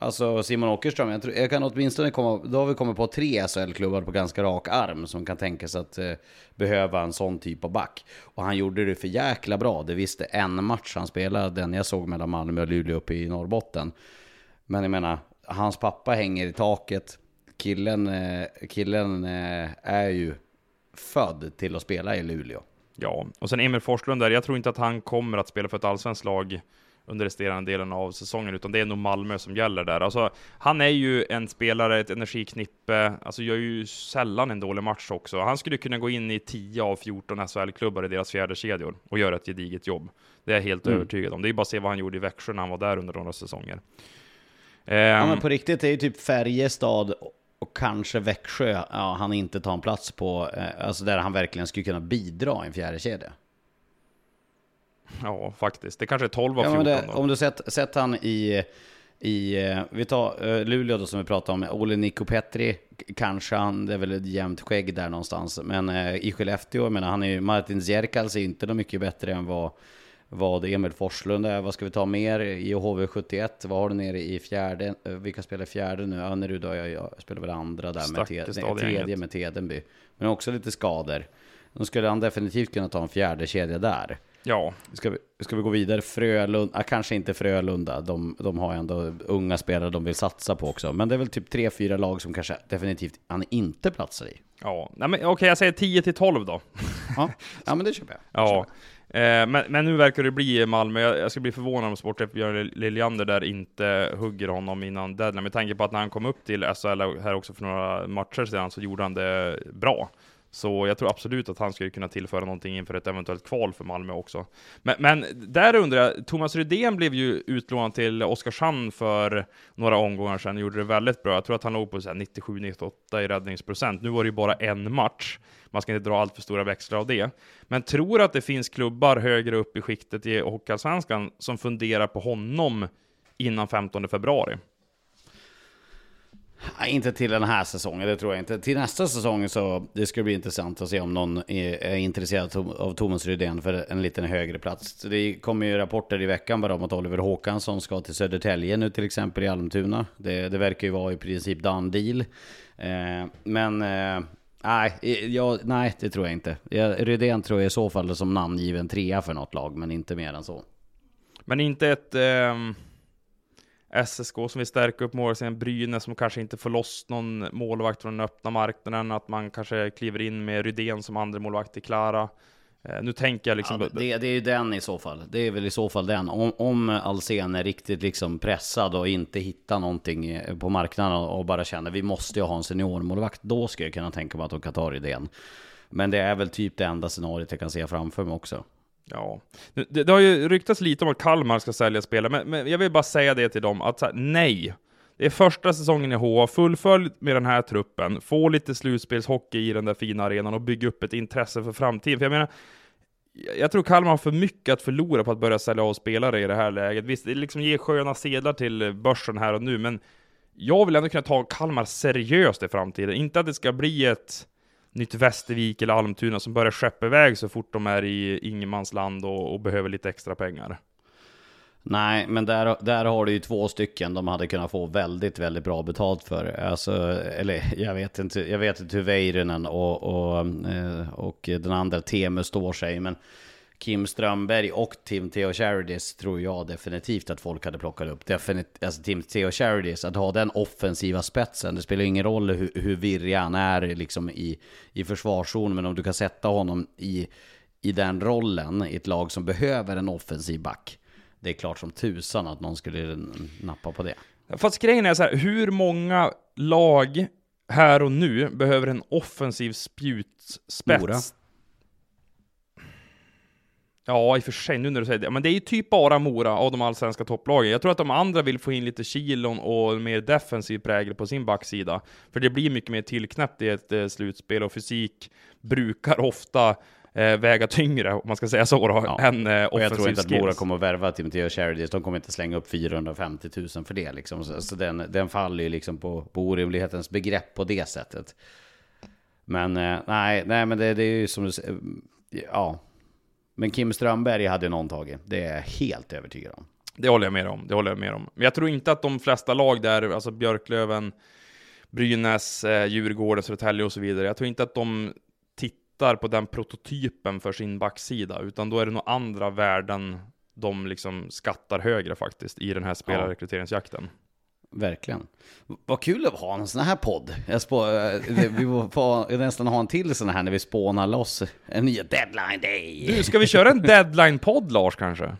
Alltså Simon Åkerström, jag, tror, jag kan åtminstone komma, då har vi kommit på tre SHL-klubbar på ganska rak arm som kan tänka sig att eh, behöva en sån typ av back. Och han gjorde det för jäkla bra, det visste en match han spelade, den jag såg mellan Malmö och Luleå uppe i Norrbotten. Men jag menar, hans pappa hänger i taket, killen, eh, killen eh, är ju född till att spela i Luleå. Ja, och sen Emil Forslund där, jag tror inte att han kommer att spela för ett allsvenskt lag under resterande delen av säsongen, utan det är nog Malmö som gäller där. Alltså, han är ju en spelare, ett energiknippe, alltså gör ju sällan en dålig match också. Han skulle kunna gå in i 10 av 14 SHL-klubbar i deras fjärde kedjor och göra ett gediget jobb. Det är jag helt Mm. övertygad om. Det är bara att se vad han gjorde i Växjö när han var där under några säsonger. Ja Ehm, men på riktigt, det är ju typ Färjestad och kanske Växjö, ja, han inte tar en plats på, eh, alltså där han verkligen skulle kunna bidra i en fjärde kedja. Ja, faktiskt. Det kanske är 12 av Ja, 14 men det, om du sett, sett han i, i, eh, vi tar eh, Luleå då som vi pratade om, Ole Niko Petri, kanske han, det är väl ett jämnt skägg där någonstans, men eh, i Skellefteå, jag menar han är ju, Martin Zierkals är inte mycket bättre än vad, vad Emil Forslund är. Vad ska vi ta mer i HV71? Vad har du nere i fjärde? Eh, Vilka spelar fjärde nu? Önnerud har jag, jag spelar väl andra där med te, nej, tredje med Tedenby. Men också lite skador. Då skulle han definitivt kunna ta en fjärde kedja där. Ja, Ska vi, ska vi gå vidare? Frölunda, ah, kanske inte Frölunda. De, de har ändå unga spelare de vill satsa på också. Men det är väl typ tre, fyra lag som kanske definitivt han inte platsar i. ja. Nej, men okej, jag säger 10 till 12 då. Ja, ja men det köper jag. Ja, eh, men, men nu verkar det bli Malmö. Jag, jag skulle bli förvånad om sportchef Björn Liljander där inte hugger honom innan deadline. Med tanke på att när han kom upp till SHL här också för några matcher sedan så gjorde han det bra. Så jag tror absolut att han skulle kunna tillföra någonting inför ett eventuellt kval för Malmö också. Men, men där undrar jag, Thomas Rydén blev ju utlånad till Oskarshamn för några omgångar sedan och gjorde det väldigt bra. Jag tror att han låg på 97-98 i räddningsprocent. Nu var det ju bara en match. Man ska inte dra allt för stora växlar av det. Men tror att det finns klubbar högre upp i skiktet i Hockeyallsvenskan som funderar på honom innan 15 februari? Inte till den här säsongen, det tror jag inte. Till nästa säsong så det ska bli intressant att se om någon är, är intresserad av- Thomas Rydén för en liten högre plats. Det kommer ju rapporter i veckan bara om att Oliver Håkansson ska till Södertälje nu till exempel i Almtuna. Det, det verkar ju vara i princip done deal. Eh, men eh, nej, jag, nej, det tror jag inte. Jag, Rydén tror jag i så fall är som namngiven trea för något lag, men inte mer än så. Men inte ett Eh SSK som vill stärka upp målsägaren Brynäs som kanske inte får loss någon målvakt från den öppna marknaden, att man kanske kliver in med Rydén som andra målvakt i Klara. Eh, nu tänker jag liksom... Ja, det, det är ju den i så fall. Det är väl i så fall den. Om, om Alsen är riktigt liksom pressad och inte hittar någonting eh, på marknaden och bara känner vi måste ju ha en seniormålvakt. Då ska jag kunna tänka mig att de kan ta idén. Men det är väl typ det enda scenariot jag kan se framför mig också. Ja, det, det har ju ryktats lite om att Kalmar ska sälja spelare, men, men jag vill bara säga det till dem, att så här, nej. Det är första säsongen i HA, fullfölj med den här truppen, få lite slutspelshockey i den där fina arenan och bygg upp ett intresse för framtiden. För jag menar, jag- jag tror Kalmar har för mycket att förlora på att börja sälja av spelare i det här läget. Visst, det liksom ger sköna sedlar till börsen här och nu, men jag vill ändå kunna ta Kalmar seriöst i framtiden. Inte att det ska bli ett nytt Västervik eller Almtuna som börjar skeppa iväg så fort de är i ingenmansland och, och behöver lite extra pengar. Nej, men där, där har du ju två stycken de hade kunnat få väldigt, väldigt bra betalt för. Alltså, eller jag vet inte, jag vet inte hur Väyrynen och, och, eh, och den andra Temu står sig, men Kim Strömberg och Tim Theo Charities tror jag definitivt att folk hade plockat upp. Definit alltså Tim Theo Charities, att ha den offensiva spetsen. Det spelar ingen roll hur, hur virrig han är liksom i, i försvarszon, men om du kan sätta honom i, i den rollen i ett lag som behöver en offensiv back. Det är klart som tusan att någon skulle nappa på det. Fast grejen är så här, hur många lag här och nu behöver en offensiv spjutspets? Ja, i och för sig, nu när du säger det. Men det är ju typ bara Mora av de allsvenska topplagen. Jag tror att de andra vill få in lite kilon och mer defensiv prägel på sin backsida. För det blir mycket mer tillknäppt i ett eh, slutspel och fysik brukar ofta eh, väga tyngre, om man ska säga så då, Ja. än eh, Och jag tror inte att. Mora kommer att värva Tim Theo Charities. De kommer inte slänga upp 450 000 för det liksom. Så, så den, den faller ju liksom på, på orimlighetens begrepp på det sättet. Men eh, nej, nej, men det, det är ju som du säger. Ja. Men Kim Strömberg hade någon tagit. Det är jag helt övertygad om. Det håller jag med om. Det håller jag med om. Men jag tror inte att de flesta lag där, alltså Björklöven, Brynäs, eh, Djurgården, Södertälje och så vidare. Jag tror inte att de tittar på den prototypen för sin backsida, utan då är det nog andra värden de liksom skattar högre faktiskt i den här spelarrekryteringsjakten. Verkligen. Vad kul att ha en sån här podd. Spå, eh, det- vi får nästan ha en till sån här när vi spånar loss en ny deadline day. Du, ska vi köra en deadline-podd Lars kanske?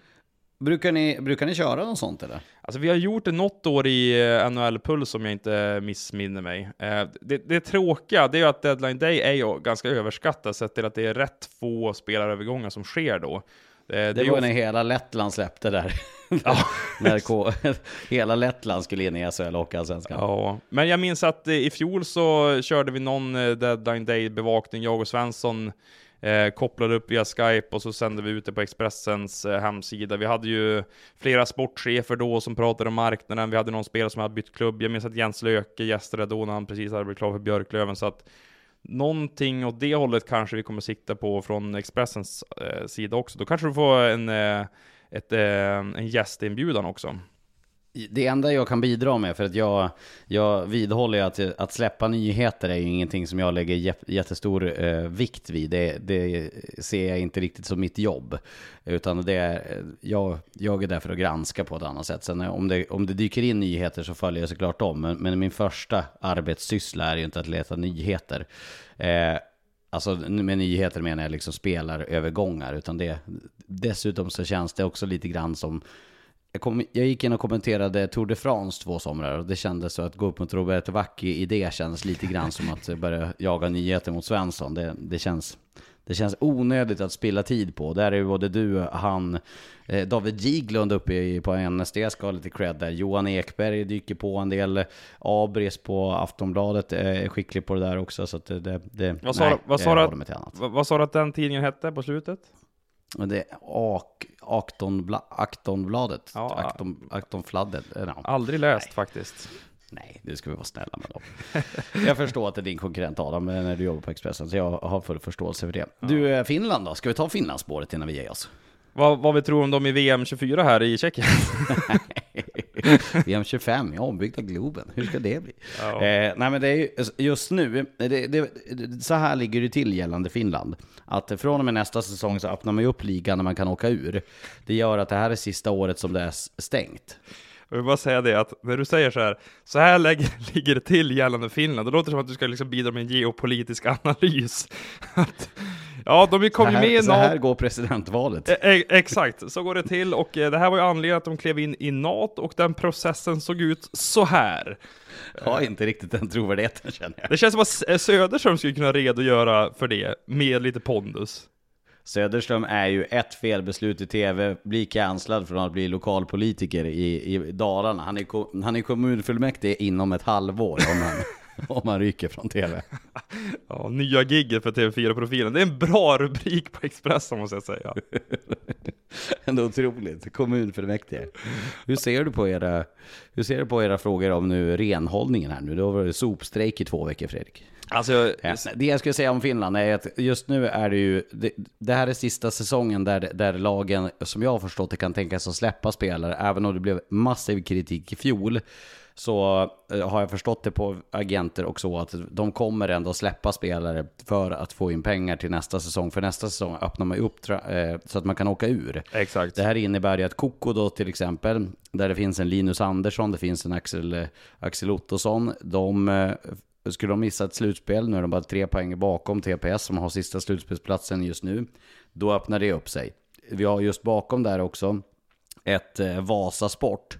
Brukar ni, brukar ni köra något sånt eller? Alltså vi har gjort det något år i eh, NHL-puls om jag inte missminner mig. Eh, Det, det tråkiga, det är ju att deadline day är ju ganska överskattat sett till att det är rätt få spelarövergångar som sker då. Det, Det, ju var of- när hela Lettland släppte där. när K hela Lettland skulle in i SHL och Allsvenskan. Ja, men jag minns att eh, i fjol så körde vi någon eh, deadline day-bevakning, jag och Svensson eh, kopplade upp via Skype och så sände vi ut det på Expressens eh, hemsida. Vi hade ju flera sportchefer då som pratade om marknaden, vi hade någon spelare som hade bytt klubb. Jag minns att Jens Löke gästade då när han precis hade blivit klar för Björklöven, så att någonting åt det hållet kanske vi kommer sikta på från Expressens eh, sida också. Då kanske du får en, eh, ett, eh, en gästinbjudan också. Det enda jag kan bidra med, för att jag, jag vidhåller ju att, att släppa nyheter är ju ingenting som jag lägger jättestor eh, vikt vid. Det, det ser jag inte riktigt som mitt jobb. Utan det är, jag, jag är där för att granska på ett annat sätt. Sen eh, om det, om det dyker in nyheter så följer jag såklart dem, Men, men min första arbetssyssla är ju inte att leta nyheter. Eh, Alltså med nyheter menar jag liksom spelarövergångar. Utan det, dessutom så känns det också lite grann som jag, kom, jag gick in och kommenterade Tour de France två somrar och det kändes så att gå upp mot Roberto Vacchi i det känns lite grann som att börja jaga nyheter mot Svensson. Det, det, känns, det känns onödigt att spilla tid på. Där är ju både du, han, eh, David Giglund uppe i, på NSD ska ha lite cred där. Johan Ekberg dyker på en del. Abris på Aftonbladet är skicklig på det där också. Så att det, det, det Vad sa, nej, du- vad, jag sa håller att, mig till annat. vad, vad sa du att den tidningen hette på slutet? Det är Ak, Aktonbla, Aktonbladet. Ja, Akton, Aktonfladdet. eh, no. Aldrig läst faktiskt. Nej, det ska vi vara snälla med dem. jag förstår att det är din konkurrent Adam eh, när du jobbar på Expressen, så jag har full förståelse för det. Du, eh, Finland då? Ska vi ta Finlandsspåret innan vi ger oss? Vad, vad vi tror om dem i VM 24 här i Tjeckien? VM 25, ja, ombyggda Globen. Hur ska det bli? Ja. Eh, nej, men det är ju, just nu, det, det, så här ligger det till gällande Finland. Att från och med nästa säsong så öppnar man ju upp ligan när man kan åka ur. Det gör att det här är sista året som det är stängt. Jag vill bara säga det att när du säger så här, så här lägger, ligger det till gällande Finland, då låter det som att du ska liksom bidra med en geopolitisk analys. Att, ja, de kom ju med i så här går presidentvalet. E- e- exakt, så går det till och eh, det här var ju anledningen att de klev in i NATO och den processen såg ut så här. Har inte riktigt den trovärdigheten känner jag. Det känns som att eh, Söderström skulle kunna redogöra för det med lite pondus. Söderström är ju ett felbeslut i tv, blir cancellad från att bli lokalpolitiker i, i Dalarna. Han är, ko- han är kommunfullmäktige inom ett halvår om han, om han ryker från tv. Ja, nya gigget för TV4-profilen. Det är en bra rubrik på Expressen måste jag säga. Ändå otroligt. Kommunfullmäktige. Hur ser du på era, hur ser du på era frågor om nu renhållningen här nu? Det har varit sopstrejk i två veckor Fredrik. Alltså, Det jag skulle säga om Finland är att just nu är det ju, det, det här är sista säsongen där, där lagen, som jag har förstått det, kan tänka sig att släppa spelare, även om det blev massiv kritik i fjol. Så eh, har jag förstått det på agenter och så att de kommer ändå släppa spelare för att få in pengar till nästa säsong. För nästa säsong öppnar man ju upp eh, så att man kan åka ur. exakt. Det här innebär ju att Koko då till exempel, där det finns en Linus Andersson, det finns en Axel, eh, Axel Ottosson, de skulle de missa ett slutspel, nu är de bara tre poäng bakom TPS som har sista slutspelsplatsen just nu, då öppnar det upp sig. Vi har just bakom där också ett eh, Vasasport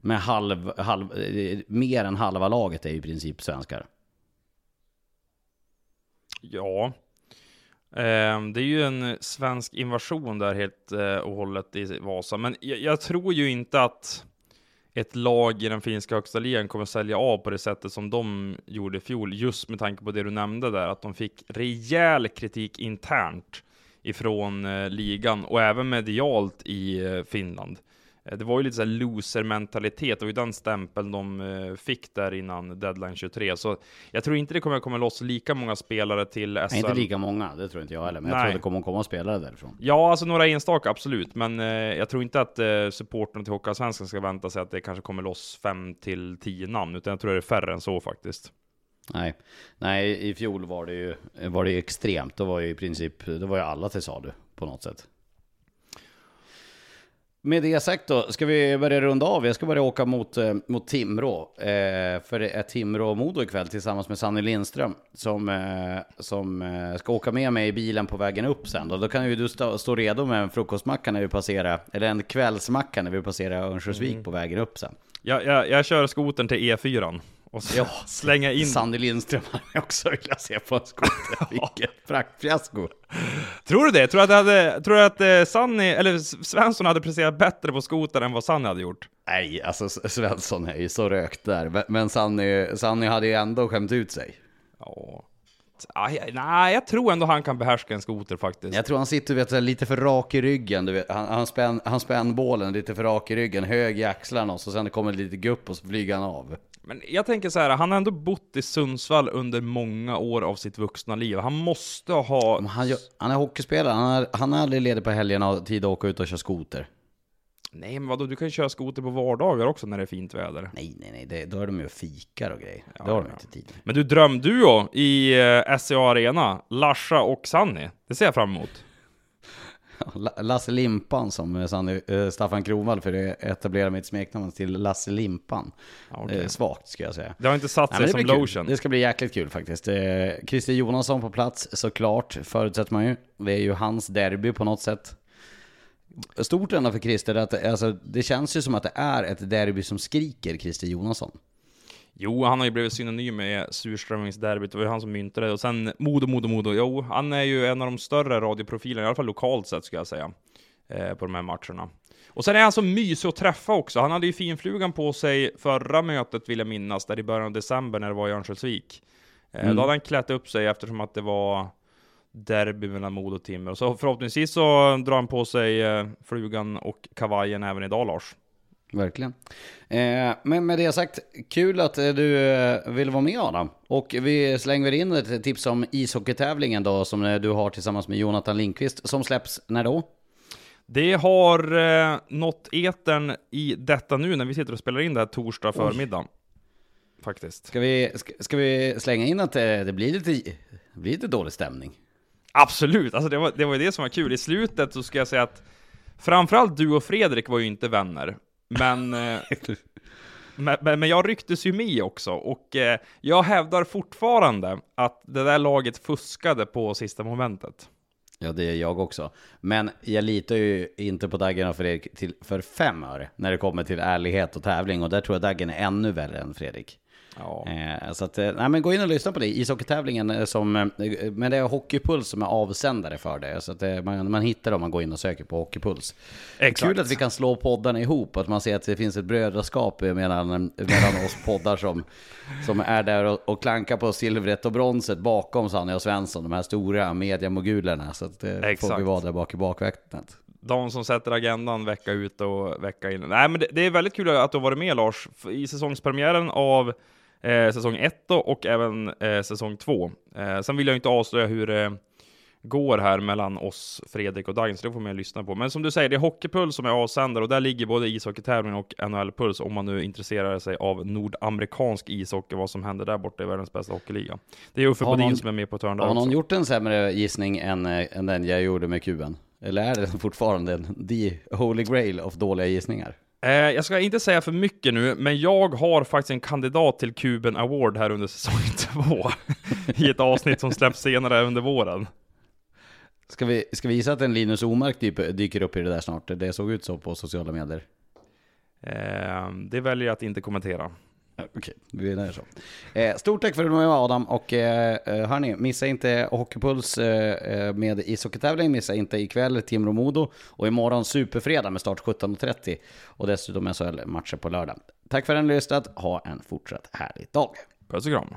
med halv, halv, eh, mer än halva laget är i princip svenskar. Ja. Ehm, det är ju en svensk invasion där helt eh, och hållet i Vasa. Men jag, jag tror ju inte att ett lag i den finska högsta ligan kommer sälja av på det sättet som de gjorde i fjol. Just med tanke på det du nämnde där, att de fick rejäl kritik internt ifrån eh, ligan och även medialt i eh, Finland. Eh, Det var ju lite såhär loser-mentalitet, det var ju den stämpeln de eh, fick där innan deadline 23. Så jag tror inte det kommer komma loss lika många spelare till SHL. Nej, inte lika många, det tror inte jag heller, men jag Nej. tror det kommer att komma spelare därifrån. Ja, alltså några enstaka, absolut. Men eh, jag tror inte att eh, supporterna till Hockeyallsvenskan ska vänta sig att det kanske kommer loss fem till tio namn, utan jag tror det är färre än så faktiskt. Nej, nej i fjol var det ju var det ju extremt. Då var ju i princip, då var ju alla till salu på något sätt. Med det sagt då, ska vi börja runda av? Jag ska börja åka mot, eh, mot Timrå. Eh, för det är Timrå-Modo ikväll tillsammans med Sanny Lindström. Som, eh, som eh, ska åka med mig i bilen på vägen upp sen. Då, då kan ju du stå, stå redo med en frukostmacka när vi passerar, eller en kvällsmacka när vi passerar Örnsköldsvik på vägen upp sen. Jag, jag, jag kör skotern till E4 och så Ja, slänga in... Sanny Lindström hade jag också velat se på en skoter. Vilket praktfiasko. Tror du det? Tror du att, det hade, tror att eh, Sanny, eller Svensson hade presterat bättre på skotern än vad Sanny hade gjort? Nej, alltså Svensson är ju så rökt där. Men- Sanny, Sanny hade ju ändå skämt ut sig. Ja. Jag- Nej, jag tror ändå han kan behärska en skoter faktiskt. Jag tror han sitter vet, lite för rak i ryggen. Du vet. Han, han, spänn, han spänn bålen lite för rak i ryggen, hög i axlarna och så sen kommer det lite gupp och så flyger han av. Men jag tänker så här, han har ändå bott i Sundsvall under många år av sitt vuxna liv. Han måste ha... Men Han, gör- han är hockeyspelare, han har, han har aldrig ledig på helgerna och tid att åka ut och köra skoter. Nej men vadå, du kan ju köra skoter på vardagar också när det är fint väder. Nej, nej, nej, det, då är de ju och fikar och grejer. Ja, det har de ja. inte tid med. Men du, drömduo i eh, SCA Arena, Larsa och Sanni. Det ser jag fram emot. La- Lasse Limpan som eh, eh, Staffan Kronwall för det etablerar mitt smeknamn till Lasse Limpan. Okej. Eh, svagt ska jag säga. Det har inte satt Nej, sig som blir kul. lotion. det ska bli jäkligt kul faktiskt. Christer Jonasson på plats såklart, förutsätter man ju. Det är ju hans derby på något sätt. Stort ändå för Christer, att, alltså, det känns ju som att det är ett derby som skriker Christer Jonasson. Jo, han har ju blivit synonym med surströmmingsderbyt, det var ju han som myntade det. Och sen Modo, Modo, Modo. Jo, han är ju en av de större radioprofilerna, i alla fall lokalt sett skulle jag säga, eh, på de här matcherna. Och sen är han så mysig att träffa också. Han hade ju finflugan på sig förra mötet, vill jag minnas, där i början av december när det var i Örnsköldsvik. Eh, Mm. Då hade han klätt upp sig eftersom att det var derby mellan Modo och Timrå. Så förhoppningsvis så drar han på sig eh, flugan och kavajen även idag, Lars. Verkligen. Eh, men med det sagt, kul att eh, du eh, vill vara med Adam. Och vi slänger in ett tips om ishockeytävlingen då som eh, du har tillsammans med Jonathan Lindqvist. Som släpps när då? Det har eh, nått etern i detta nu när vi sitter och spelar in det här torsdag förmiddag. Faktiskt. Ska vi, ska, ska vi slänga in att eh, det blir lite, det blir lite dålig stämning? Absolut, alltså det var, det var ju det som var kul. I slutet så ska jag säga att framförallt du och Fredrik var ju inte vänner. Men, eh, men, men, men jag rycktes ju med också och eh, jag hävdar fortfarande att det där laget fuskade på sista momentet. Ja, det är jag också. Men jag litar ju inte på Daggen och Fredrik till, för fem öre när det kommer till ärlighet och tävling. Och där tror jag Daggen är ännu värre än Fredrik. Ja. Eh, så att, eh, nej men gå in och lyssna på det. Ishockeytävlingen eh, som, men det är Hockeypuls som är avsändare för det. Så att man, man hittar det om man går in och söker på Hockeypuls. Exakt. Kul att vi kan slå poddarna ihop, att man ser att det finns ett brödraskap mellan, mellan oss poddar som, som är där och, och klankar på silvret och bronset bakom Sanne och Svensson, de här stora mediamogulerna. Så att får Exakt. vi vara där bak i bakvattnet. de som sätter agendan vecka ut och vecka in. Nej, men det, det är väldigt kul att du har varit med Lars, i säsongspremiären av eh, säsong 1 och även eh, säsong 2. Eh, sen vill jag inte avslöja hur det går här mellan oss, Fredrik och Dagen, så det får man lyssna på. Men som du säger, det är Hockeypuls som är avsändare och där ligger både ishockeytävling och NHL-puls om man nu intresserar sig av nordamerikansk ishockey, vad som händer där borta i världens bästa hockeyliga. Det är Uffe Bodin någon- som är med på ett hörn där Har någon också. gjort en sämre gissning än, eh, än den jag gjorde med kuben? Eller är det fortfarande en the holy grail of dåliga gissningar? Eh, jag ska inte säga för mycket nu, men jag har faktiskt en kandidat till Kuben Award här under säsong två. I ett avsnitt som släpps senare under våren. Ska vi, ska vi gissa att en Linus Omark typ dyker upp i det där snart? Det såg ut så på sociala medier. Eh, det väljer jag att inte kommentera. Okej, vi är så. Eh, stort tack för att du var med Adam och eh, eh hörni, missa inte Hockeypuls eh, eh, med ishockeytävling, missa inte ikväll Timrå-Modo och imorgon Superfredag med start 17.30 och dessutom SHL-matcher på lördag. Tack för att ni har lyssnat, ha en fortsatt härlig dag. Puss och kram.